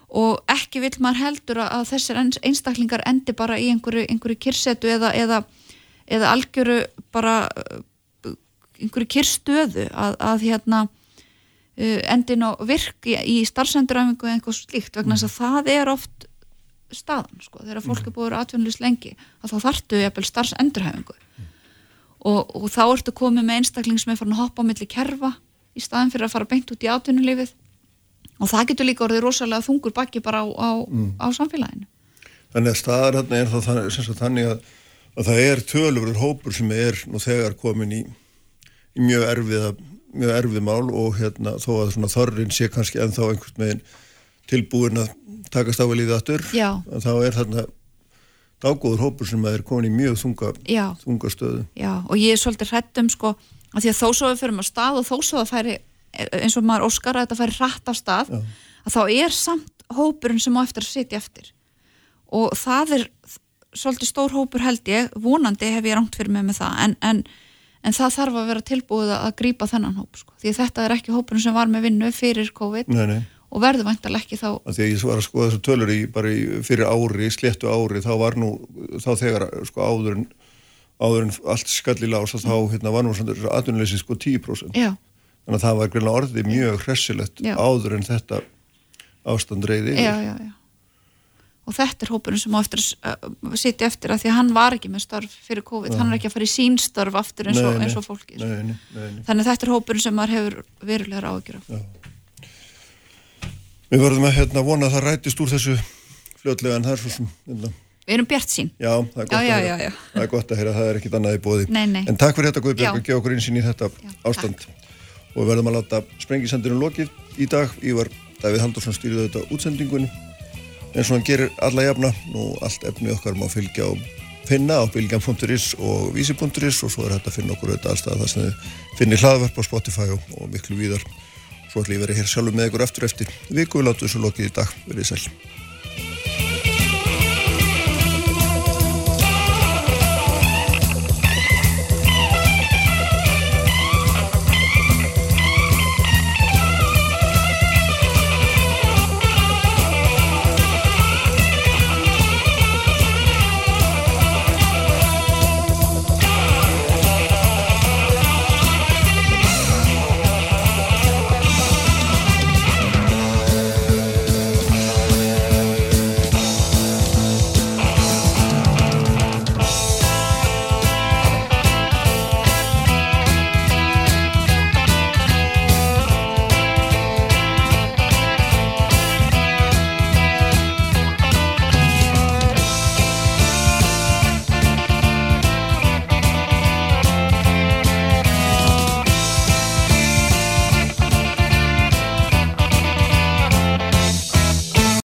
Og ekki vil maður heldur að þessir einstaklingar endi bara í einhverju, einhverju kyrsetu eða, eða, eða algjöru bara uh, einhverju kyrstöðu að, að hérna uh, endin og virk í, í starfsenduræfingu eða eitthvað slíkt vegna þess að það er oft staðan sko, þegar fólk er búið atvinnlust lengi að þá þartu jæfnvel starfsendurhæfingu og, og þá ertu komið með einstakling sem er farin að hoppa á milli kerfa í staðin fyrir að fara beint út í átvinnulífið og það getur líka orðið rosalega þungur bakki bara á, á, mm. á samfélaginu. Þannig að staðar hérna er það þannig að, að það er tölurur hópur sem er nú þegar komin í í mjög erfiða mjög erfið mál og hérna þó að þorrin sé kannski ennþá einhvern veginn tilbúin að takast á vel í það aftur þá er þarna dágóður hópur sem er komin í mjög þunga, Já. þunga stöðu Já, og ég er svolítið hrætt um sko, að því að þó svo við fyrir maður stað og þó svo það færi, eins og maður óskar að þetta færi hratt af stað, Já. að þá er samt hópurinn sem á eftir að sitja eftir og það er svolítið stór hópur held ég, vonandi hef ég rangt fyrir mig með það, en, en, en það þarf að vera tilbúið að grípa þennan hóp sko, því þetta er ekki hópurinn sem var með vinnu fyrir COVID nei, nei. Og verður væntalega ekki þá að því að ég var að skoða þessu tölur í í, fyrir ári, sléttu ári þá var nú, þá þegar sko áður en áður en allt skall í lás þá hérna var nú svona aðunleysi sko 10% Já, þannig að það var greinlega orðið mjög hressilegt áður en þetta ástand reyði já, já, já. Og þetta er hópurinn sem á eftir að uh, sitja eftir að því að hann var ekki með störf fyrir COVID, hann er ekki að fara í sín störf aftur eins og, Nei, nei. eins og fólki nei, nei, nei, nei. þannig þetta er hópurinn sem maður hefur verulegar ágjur af Við verðum að hérna, vona að það rætist úr þessu fljótlega en það er svo sem hérna, við erum bjart sín já, það er gott Já, já, að já, já. það er gott að heyra, það er ekkit annað í bóði Nei, nei. en takk fyrir þetta Guðbjörg að gefa okkur einsinn í þetta ástand. Og við verðum að láta sprengisendurinn lokið í dag. Ívar Davíð Haldursson stýrði þetta útsendingun eins og hann gerir alla jafna. Nú allt efni okkar má fylgja og finna á bilgjan.is og vísi.is og svo er þetta að finna okkur auðvitað allstað það sem þið finnir hlaðverk á Spotify og, og miklu víðar svo ætlum ég að vera hér sjálfur með ykkur eftir eftir. Viku við látum þessu lokið í dag. Verið sæl